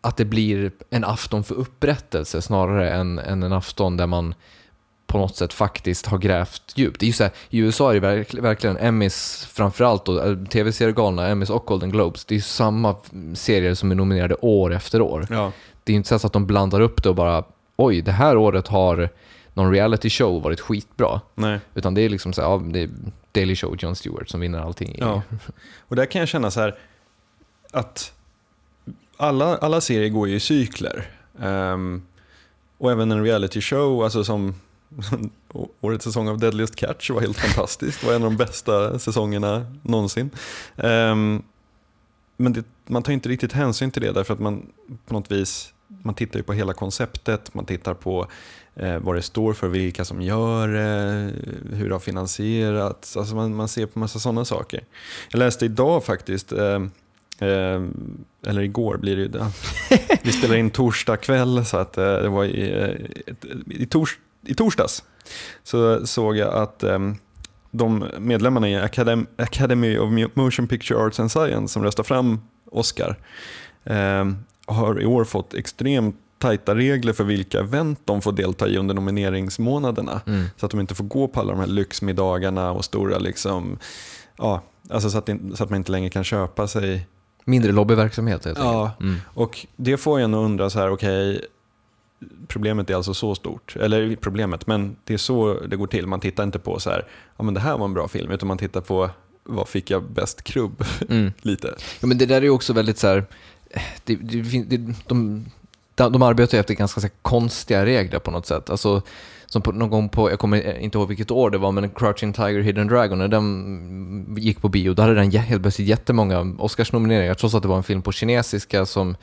att det blir en afton för upprättelse snarare än, än en afton där man på något sätt faktiskt har grävt djupt. Det är ju så här, I USA är det verk, verkligen Emmys, framförallt äh, tv-seriegalorna, Emmys och Golden Globes, det är ju samma serier som är nominerade år efter år. Ja. Det är inte så att de blandar upp det och bara oj, det här året har någon reality show varit skitbra. Nej. Utan det är liksom så här, ja, det är Daily Show, Jon Stewart som vinner allting. Ja. Och där kan jag känna så här att alla, alla serier går ju i cykler. Ehm, och även en reality show, alltså som årets säsong av Deadliest Catch var helt fantastisk. Det var en av de bästa säsongerna någonsin. Ehm, men det, man tar inte riktigt hänsyn till det därför att man på något vis man tittar ju på hela konceptet, man tittar på eh, vad det står för, vilka som gör det, hur det har finansierats. Alltså man, man ser på massa sådana saker. Jag läste idag faktiskt, eh, eh, eller igår blir det ju, det. vi spelar in torsdag kväll så att eh, det var i, eh, i, tors, i torsdags så såg jag att eh, de medlemmarna i Academ, Academy of Motion Picture Arts and Science som röstar fram Oscar eh, har i år fått extremt tajta regler för vilka event de får delta i under nomineringsmånaderna. Mm. Så att de inte får gå på alla de här lyxmiddagarna och stora liksom, ja, alltså så att, så att man inte längre kan köpa sig Mindre lobbyverksamhet helt Ja. Mm. och det får en att undra så här, okej, problemet är alltså så stort. Eller problemet, men det är så det går till. Man tittar inte på så här, ja men det här var en bra film, utan man tittar på vad fick jag bäst krubb? Mm. Lite. Ja, men det där är också väldigt så här, det, det, det, de, de, de arbetar ju efter ganska så konstiga regler på något sätt. Alltså, som på, någon gång på, jag kommer inte ihåg vilket år det var, men Crouching Tiger, Hidden Dragon, när den gick på bio, då hade den helt plötsligt jättemånga Oscarsnomineringar, trots att det var en film på kinesiska som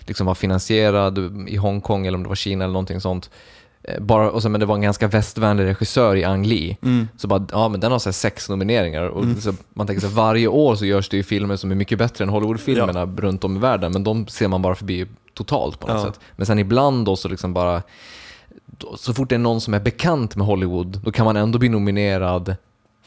liksom var finansierad i Hongkong, eller om det var Kina eller någonting sånt. Eh, Bara, och sen, men det var en ganska västvänlig regissör i Ang Lee. Så bara, ja men den har så sex nomineringar. Och så man tänker så varje år så görs det ju filmer som är mycket bättre än Hollywoodfilmerna runt om i världen, men de ser man bara förbi totalt på något Ja. sätt. Men sen ibland då så liksom bara, då, så fort det är någon som är bekant med Hollywood, då kan man ändå bli nominerad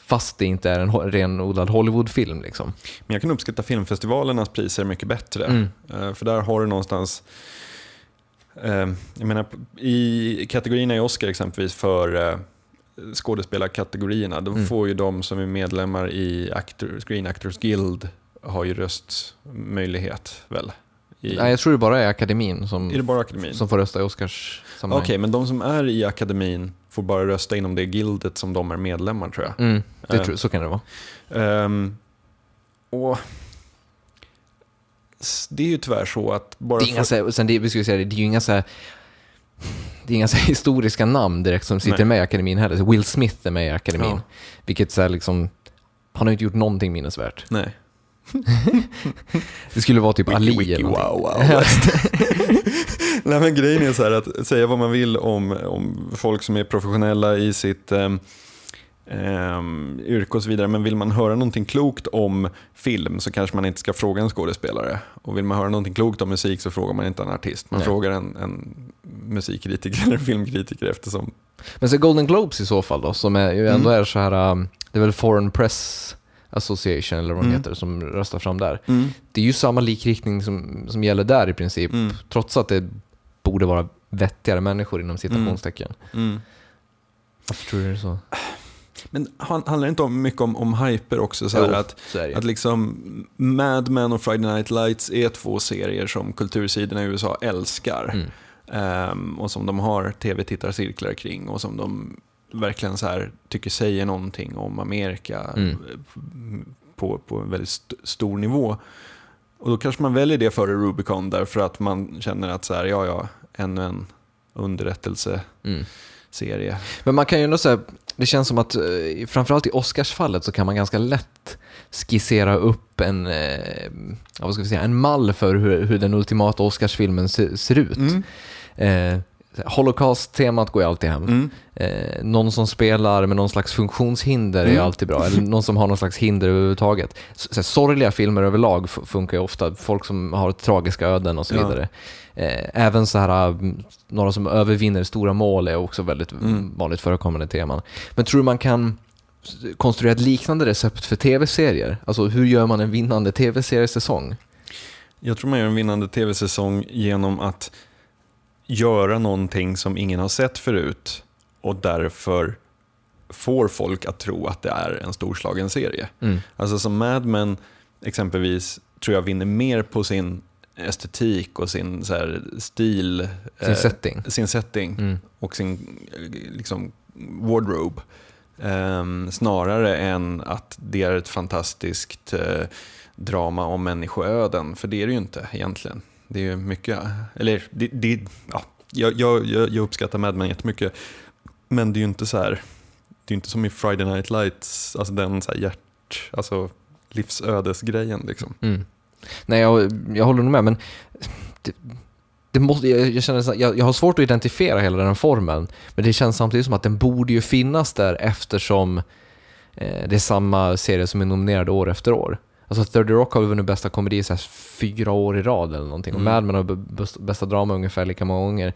fast det inte är en renodlad Hollywoodfilm. Liksom. Men jag kan uppskatta filmfestivalernas priser mycket bättre. Mm. Eh, För där har du någonstans, jag menar i kategorierna i Oscar exempelvis för eh, skådespelarkategorierna, då Mm. får ju de som är medlemmar i Actor, Screen Actors Guild har ju röstmöjlighet väl? I, Nej, jag tror det bara är akademin som, är bara akademin? som får rösta i Oscars Okej, men de som är i akademin får bara rösta inom det gildet som de är medlemmar tror jag. Mm, det Eh. tror, så kan det vara. Ehm, och det är ju tyvärr så att bara Det är inga, för- så här, sen det, vi skulle säga det, det är ju inga så här, det är inga så historiska namn direkt som sitter Nej. med i akademin heller. Så Will Smith är med i akademin. Ja. Vilket så här liksom, han har ju inte gjort någonting minnesvärt. Nej. Det skulle vara typ Ali wiki, eller wow, wow. Nej men grejen är så här att säga vad man vill om, om folk som är professionella i sitt um, yrke och så vidare. Men vill man höra någonting klokt om film så kanske man inte ska fråga en skådespelare. Och vill man höra någonting klokt om musik så frågar man inte en artist. Man Nej. frågar en, en musikkritiker eller filmkritiker eftersom Men så Golden Globes i så fall då, som är, ju ändå är så här, um, det är väl Foreign Press Association eller vad Mm. heter som röstar fram där. Det är ju samma likriktning som, som gäller där i princip, Mm. trots att det borde vara vettigare människor inom citationstecken. Varför tror du det är så? Men han- handlar det inte om, mycket om, om hyper också? Så Jo, att, så att liksom Mad Men och Friday Night Lights är två serier som kultursidorna i USA älskar. Mm. Ehm, och som de har tv-tittarcirklar kring och som de verkligen så här tycker säger någonting om Amerika Mm. på, på en väldigt st- stor nivå. Och då kanske man väljer det före Rubicon därför att man känner att så här, ja, ja, ännu en underrättelseserie. Mm. Men man kan ju ändå säga, det känns som att eh, framförallt i Oscarsfallet så kan man ganska lätt skissera upp en, eh, vad ska vi säga, en mall för hur, hur den ultimata Oscarsfilmen se, ser ut. Eh, Holocaust-temat går ju alltid hem. Mm. Eh, någon som spelar med någon slags funktionshinder är Mm. alltid bra. Eller någon som har någon slags hinder överhuvudtaget. Så, sorgliga filmer överlag funkar ju ofta. Folk som har tragiska öden och så Ja. vidare. Eh, även så här, mm, några som övervinner stora mål är också väldigt Mm. vanligt förekommande teman. Men tror du man kan konstruera ett liknande recept för tv-serier? Alltså hur gör man en vinnande tv-seriesäsong? Jag tror man gör en vinnande tv-säsong genom att göra någonting som ingen har sett förut och därför får folk att tro att det är en storslagen serie. Mm. Alltså som Mad Men exempelvis tror jag vinner mer på sin estetik och sin så här, stil. Sin eh, setting. Sin setting Mm. och sin liksom, wardrobe. Ehm, snarare än att det är ett fantastiskt eh, drama om människoöden. För det är det ju inte egentligen. Det är ju mycket, eller det, det, ja, jag, jag, jag uppskattar Mad Men jättemycket. Men det är ju inte så här, det är inte som i Friday Night Lights, alltså den så här hjärt, alltså livsödesgrejen liksom. Mm. Nej, jag, jag håller nog med, men det, det måste, jag, jag, känner, jag, jag har svårt att identifiera hela den formen, men det känns samtidigt som att den borde ju finnas där eftersom eh, det är samma serie som är nominerad år efter år. Alltså 30 Rock har vunnit bästa komedi så här, fyra år i rad eller någonting, och Mm. Mad Men har bästa drama ungefär lika många gånger.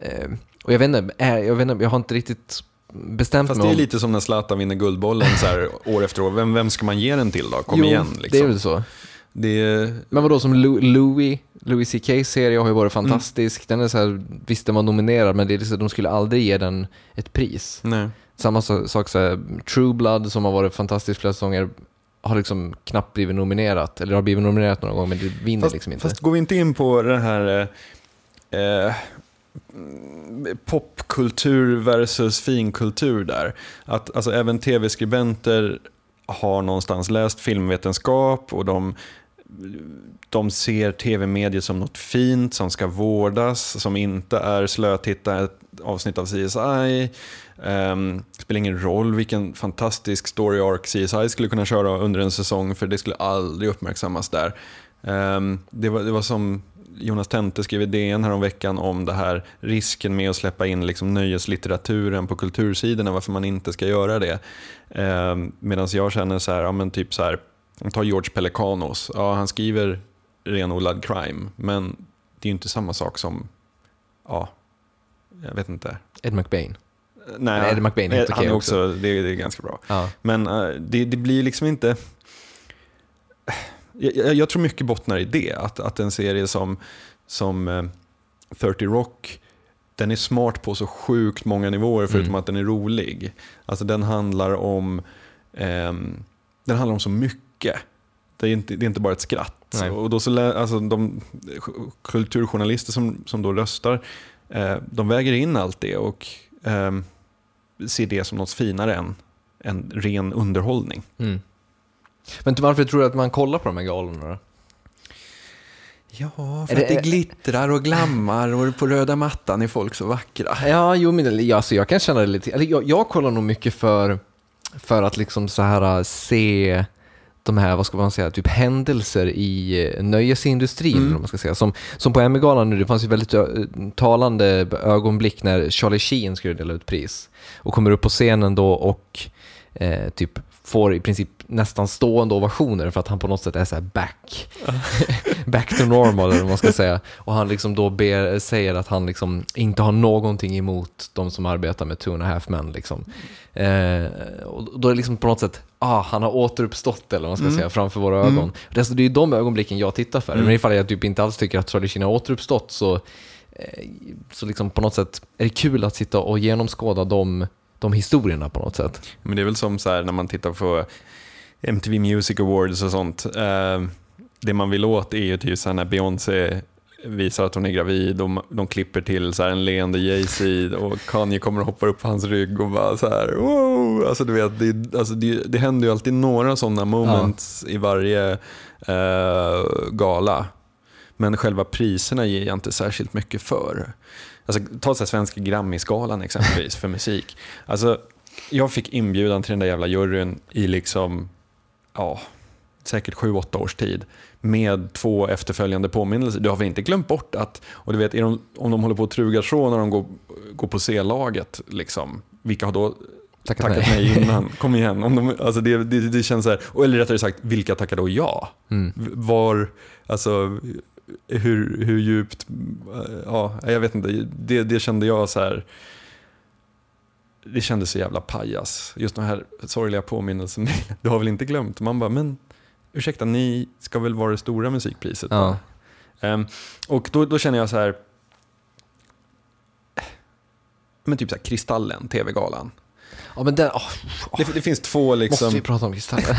Eh, och jag vet inte, eh, jag, vet inte, jag har inte riktigt bestämt Fast mig det är lite som när Zlatan vinner Guldbollen så här, år efter år. Vem, vem ska man ge den till då? Kom Jo, igen. det är Liksom. väl så. Det Men vadå, som Louis, Louis CK serie har ju varit Mm. fantastisk. Den är så här, visst den var nominerad, men det är liksom, de skulle aldrig ge den ett pris. nej. Samma sak så här, True Blood som har varit fantastisk flera säsonger. Har liksom knappt blivit nominerat, eller har blivit nominerat några gånger men det vinner Fast, liksom inte. fast går vi inte in på den här eh, eh, popkultur versus finkultur där. Att alltså, även tv-skribenter har någonstans läst filmvetenskap och de, de ser tv-mediet som något fint som ska vårdas, som inte är slötitta ett avsnitt av CSI. Um, ehm, spelar ingen roll vilken fantastisk story arc CSI skulle kunna köra under en säsong för det skulle aldrig uppmärksammas där. Um, det, var, det var som Jonas Tente skrev i DN häromveckan om det här risken med att släppa in liksom nöjeslitteraturen på kultursidorna, varför man inte ska göra det. Um, Medan jag känner så här, ja men typ så här, ta George Pelikanos, ja han skriver renodlad crime, men det är ju inte samma sak som, ja, jag vet inte. Ed McBain. Nej, Men Eddie McBain är helt han är också, Det, det är ganska bra. Ja. Men eh, det, det blir liksom inte... Jag, jag, jag tror mycket bottnar i det, att, att en serie som, som eh, 30 Rock, den är smart på så sjukt många nivåer förutom Mm. att den är rolig. Alltså den handlar om, ehm, den handlar om så mycket. Det är inte, det är inte bara ett skratt. Nej. Och då så, alltså de kulturjournalister som, som då röstar, eh, de väger in allt det och ehm, ser det som något finare än en ren underhållning. Mm. Men varför tror du att man kollar på de här galorna då? Ja, för att det glittrar och glammar och på röda mattan är folk så vackra. Ja, jo, men alltså, jag kan känna det lite. Eller jag, jag kollar nog mycket för, för att liksom så här äh, se de här, vad ska man säga, typ händelser i eh, nöjesindustrin, vad man ska säga. Som, som på Emmy-galan nu, det fanns ju väldigt ö, talande ögonblick när Charlie Sheen skulle dela ut pris. Och kommer upp på scenen då och eh, typ får i princip nästan stående ovationer för att han på något sätt är så här back. back to normal eller vad man ska säga. Och han liksom då ber, säger att han liksom inte har någonting emot de som arbetar med Two and a Half Men. Liksom. Eh, och då är det liksom på något sätt, ah, han har återuppstått eller vad man ska säga, framför våra ögon. Det, är alltså, det är ju de ögonblicken jag tittar för. Men ifall jag typ inte alls tycker att Charlie Sheen har återuppstått så, eh, så liksom på något sätt är det kul att sitta och genomskåda de, de historierna på något sätt. Men det är väl som så här när man tittar på MTV Music Awards och sånt. Eh, det man vill åt är ju typ så när Beyoncé visar att hon är gravid och de klipper till så här en leende Jay-Z och Kanye kommer och hoppar upp på hans rygg och bara så här wow! Alltså du vet, det, alltså det, det händer ju alltid några sådana moments i varje eh, gala. Men själva priserna ger jag inte särskilt mycket för. Alltså, ta så här Svenska Grammisgalan exempelvis för musik. Alltså, jag fick inbjudan till den där jävla juryn i liksom, ja, säkert sju, åtta års tid med två efterföljande påminnelser. Du har väl inte glömt bort att, och du vet, de, om de håller på och trugar så när de går, går på C-laget, liksom, vilka har då Tackat tackat nej. nej innan? Kom igen. Om de, alltså det, det, det känns så här, och eller rättare sagt, vilka tackar då ja? Mm. Var, alltså, hur, hur djupt, ja, jag vet inte, det, det kände jag så här, det kändes så jävla pajas. Just den här sorgliga påminnelsen, du har väl inte glömt? Man bara, men ursäkta, ni ska väl vara det stora musikpriset? Ja. Ehm, och då, då känner jag så här, men typ så här Kristallen, TV-galan. Ja, men den, åh, Det, det finns två liksom... Måste vi prata om Kristallen?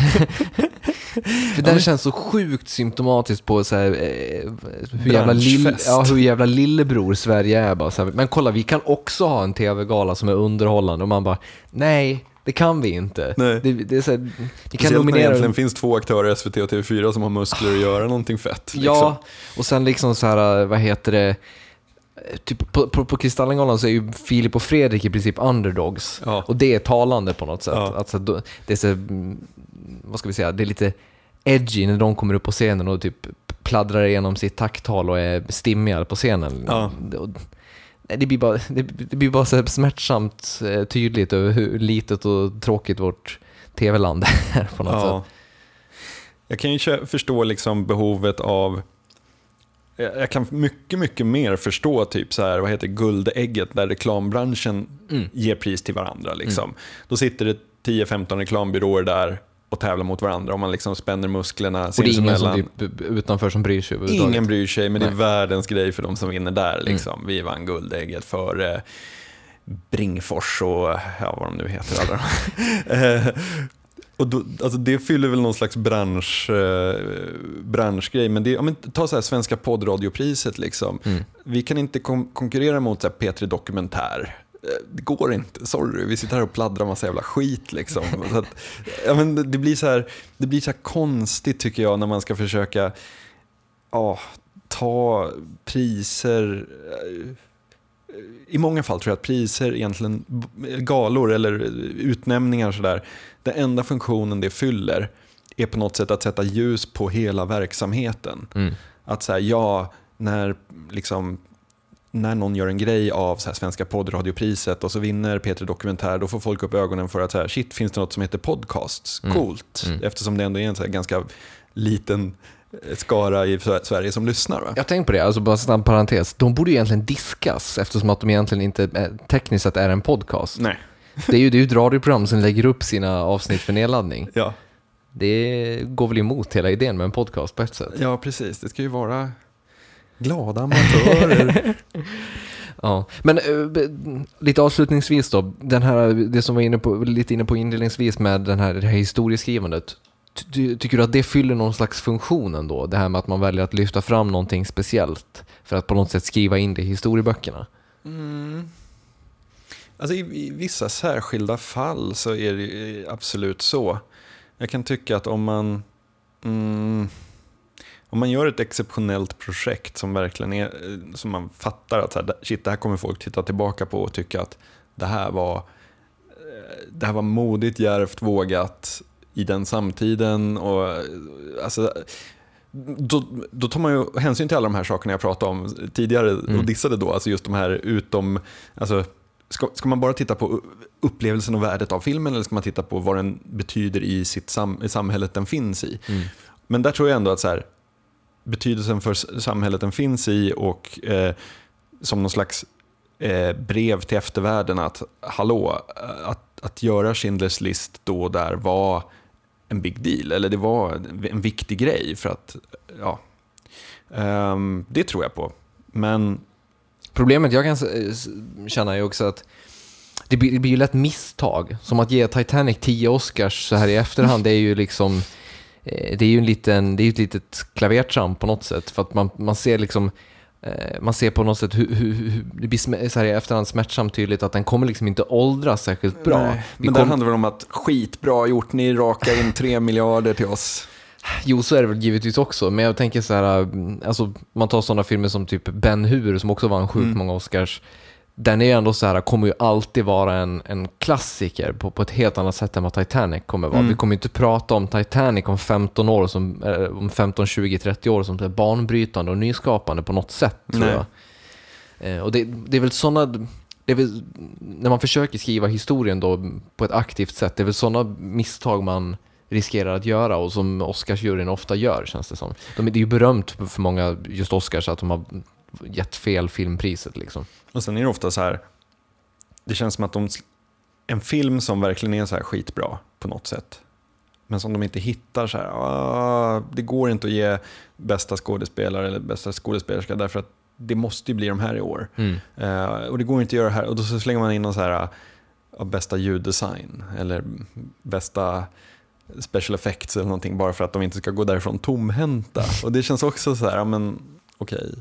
För den känns så sjukt symptomatiskt på så här, eh, hur, jävla lill, ja, hur jävla lillebror Sverige är. Bara, så här, men kolla, vi kan också ha en tv-gala som är underhållande. Och man bara, nej, det kan vi inte. Nej. Det, det är så här, ni kan när det nominera... egentligen finns två aktörer, SVT och TV4, som har muskler att göra någonting fett. Liksom. Ja, och sen liksom så här, vad heter det? Typ på, på, på Kristallengalan så är ju Filip och Fredrik i princip underdogs. Ja. Och det är talande på något sätt. Ja. Alltså, det är så, mm, vad ska vi säga, det är lite edgy när de kommer upp på scenen och typ pladdrar igenom sitt tacktal och är stimmiga på scenen. Ja. Det, blir bara, det, blir bara så smärtsamt eh, tydligt över hur litet och tråkigt vårt tv-land är på något Ja. sätt. Jag kan ju förstå liksom behovet av jag kan mycket, mycket mer förstå typ så här, vad heter guldägget där reklambranschen Mm. ger pris till varandra. Liksom. Då sitter det 10-15 reklambyråer där och tävlar mot varandra och man liksom spänner musklerna Och det är ingen som typ utanför som bryr sig. Ingen bryr sig, men det är Nej. världens grej för de som vinner där. Liksom. Vi vann guldägget för eh, Bringfors och ja, vad de nu heter. Alla. Eh, Och då, alltså det fyller väl någon slags bransch, eh, branschgrej. Men det, ja, men ta så här Svenska poddradiopriset. Liksom. Vi kan inte kon- konkurrera mot så här P3 Dokumentär. Eh, Det går inte, sorry. Vi sitter här och pladdrar massa jävla skit. Liksom. Så att, ja, men det- blir så här, det blir så konstigt tycker jag när man ska försöka ja, ta priser. eh, I många fall tror jag att priser egentligen, galor eller utnämningar sådär, den enda funktionen det fyller är på något sätt att sätta ljus på hela verksamheten. Mm. Att säga ja, när liksom när någon gör en grej av så här, Svenska poddradiopriset och så vinner Peter Dokumentär, då får folk upp ögonen för att så här, shit, finns det något som heter podcasts? Coolt. Eftersom det ändå är en så här, ganska liten eh, skara i Sverige som lyssnar. Va? Jag tänkte på det, alltså bara en parentes. De borde ju egentligen diskas eftersom att de egentligen inte eh, tekniskt sett är en podcast. Nej. Det är ju det är ju ett radioprogram som lägger upp sina avsnitt för nedladdning. Ja. Det går väl emot hela idén med en podcast på ett sätt. ja, precis. Det ska ju vara glada amatörer. Ja. Men eh, lite avslutningsvis då, den här, det som var inne på, lite inne på inledningsvis med den här, det här historieskrivandet. Ty- ty- Tycker du att det fyller någon slags funktion ändå? Det här med att man väljer att lyfta fram någonting speciellt för att på något sätt skriva in det i historieböckerna? Alltså i, i vissa särskilda fall så är det ju absolut så. Jag kan tycka att om man, mm, om man gör ett exceptionellt projekt som verkligen är, eh, som man fattar att så här, shit, det här kommer folk titta tillbaka på och tycka att det här var, eh, det här var modigt, djärvt, vågat i den samtiden. Och, eh, alltså, då, då tar man ju hänsyn till alla de här sakerna jag pratade om tidigare och dissade då. Alltså just de här utom... Alltså, ska, ska man bara titta på upplevelsen och värdet av filmen eller ska man titta på vad den betyder i, sitt sam, i samhället den finns i? Men där tror jag ändå att så här, betydelsen för samhället den finns i och eh, som någon slags eh, brev till eftervärlden att hallå, eh, att, att göra Schindler's list då och där var en big deal, eller det var en viktig grej för att, ja, ehm, det tror jag på. Men Problemet jag kan känna är också att det blir, det blir ju lätt misstag. Som att ge Titanic 10 Oscars så här i efterhand, det är ju liksom eh, Det är ju en liten, det är ett litet klavertramp på något sätt. För att man, man ser liksom... eh, Man ser på något sätt hur, hur, hur det blir så här i efterhand smärtsamt tydligt att den kommer liksom inte åldras särskilt bra. Nej, men kom- det handlar väl om att skitbra gjort, ni rakar in tre miljarder till oss. Jo, så är det väl givetvis också. Men jag tänker så här, mm, alltså man tar sådana filmer som typ Ben Hur som också vann sjukt många Oscars. Den är ju ändå så här, kommer ju alltid vara en, en klassiker på, på ett helt annat sätt än vad Titanic kommer vara. Vi kommer ju inte prata om Titanic om 15 år, som, eh, om 15, 20, 30 år som banbrytande och nyskapande på något sätt tror jag. Eh, och det, det är väl sådana, väl, när man försöker skriva historien då på ett aktivt sätt, det är väl sådana misstag man riskerar att göra och som Oscarsjuryn ofta gör känns det som. De, det är ju berömt för många, just Oscars, att de har gett fel filmpriset liksom. Och sen är det ofta så här, det känns som att de, en film som verkligen är så här skitbra på något sätt, men som de inte hittar så här, ah, det går inte att ge bästa skådespelare eller bästa skådespelerska därför att det måste ju bli de här i år. Eh, och det går inte att göra här. Och då så slänger man in någon så här, ja, bästa ljuddesign eller bästa special effects eller någonting bara för att de inte ska gå därifrån tomhänta. Och det känns också så här, ja, men okej.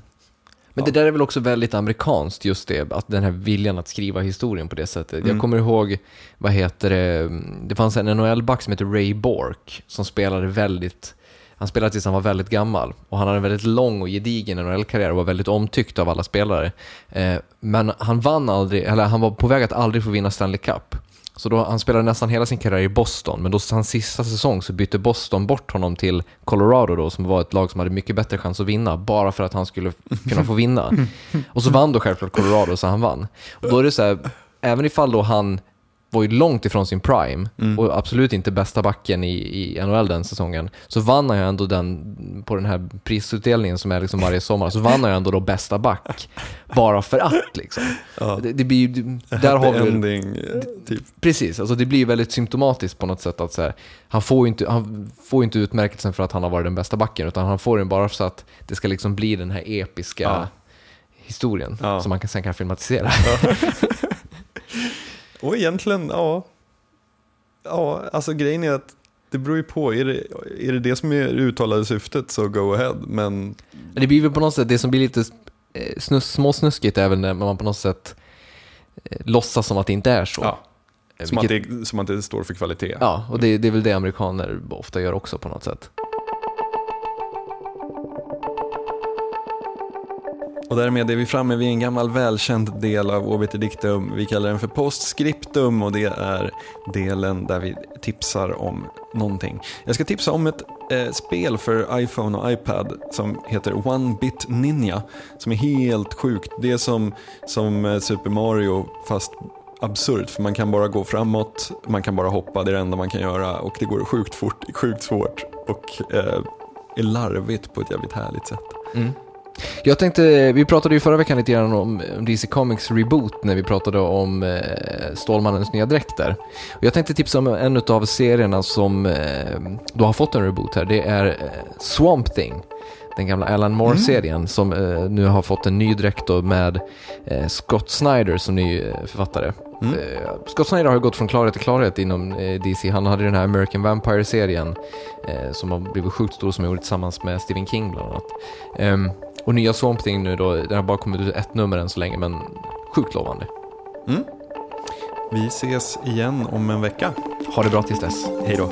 Men det där är väl också väldigt amerikanskt, just det, att den här viljan att skriva historien på det sättet. Mm. Jag kommer ihåg, vad heter det, det fanns en NHL-back som heter Ray Bork, som spelade väldigt, han spelade tills han var väldigt gammal. Och han hade en väldigt lång och gedigen NHL-karriär och var väldigt omtyckt av alla spelare. Eh, men han vann aldrig, eller han var på väg att aldrig få vinna Stanley Cup. Så då, han spelade nästan hela sin karriär i Boston, men då hans sista säsong så bytte Boston bort honom till Colorado då, som var ett lag som hade mycket bättre chans att vinna, bara för att han skulle kunna få vinna. Och så vann då självklart Colorado, så han vann. Och då är det så här, även ifall då han var ju långt ifrån sin prime och absolut inte bästa backen i, i NHL den säsongen, så vann han ju ändå den, på den här prisutdelningen som är liksom varje sommar, så vann han ju ändå då bästa back. Bara för att liksom. Det, det blir ju, där har vi ending, typ. Precis, alltså det blir väldigt symptomatiskt på något sätt att så här, han, får ju inte, han får ju inte utmärkelsen för att han har varit den bästa backen, utan han får den bara så att det ska liksom bli den här episka Ja. historien Ja. som man kan, sen kan filmatisera. Och egentligen, ja. Ja, alltså grejen är att det beror ju på. Är det, är det det som är det uttalade syftet så go ahead. Men Det blir väl på något sätt, det som blir lite eh, snus, småsnuskigt väl när man på något sätt eh, låtsas som att det inte är så. ja, Eh, som, att vilket- det, som att det står för kvalitet. Ja, och det, det är väl det amerikaner ofta gör också på något sätt. Och därmed är vi framme vid en gammal välkänd del av Obiter Dictum. Vi kallar den för postscriptum och det är delen där vi tipsar om någonting. Jag ska tipsa om ett eh, spel för iPhone och iPad som heter One Bit Ninja. Som är helt sjukt. Det är som, som eh, Super Mario fast absurt för man kan bara gå framåt, man kan bara hoppa, det är det enda man kan göra och det går sjukt fort, sjukt svårt och eh, är larvigt på ett jävligt härligt sätt. Mm. Jag tänkte, vi pratade ju förra veckan lite grann om DC Comics Reboot när vi pratade om eh, Stålmannens nya dräkt där. Och jag tänkte tipsa om en av serierna som eh, då har fått en reboot här. Det är eh, Swamp Thing. Den gamla Alan Moore-serien som eh, nu har fått en ny dräkt med eh, Scott Snyder som ny eh, författare. Eh, Scott Snyder har ju gått från klarhet till klarhet inom eh, DC. Han hade den här American Vampire-serien som har blivit sjukt stor som han gjorde tillsammans med Stephen King bland annat. Och nya Swamp Thing nu då, den har bara kommit ut ett nummer än så länge men sjukt lovande. Vi ses igen om en vecka. Ha det bra tills dess. Hej då.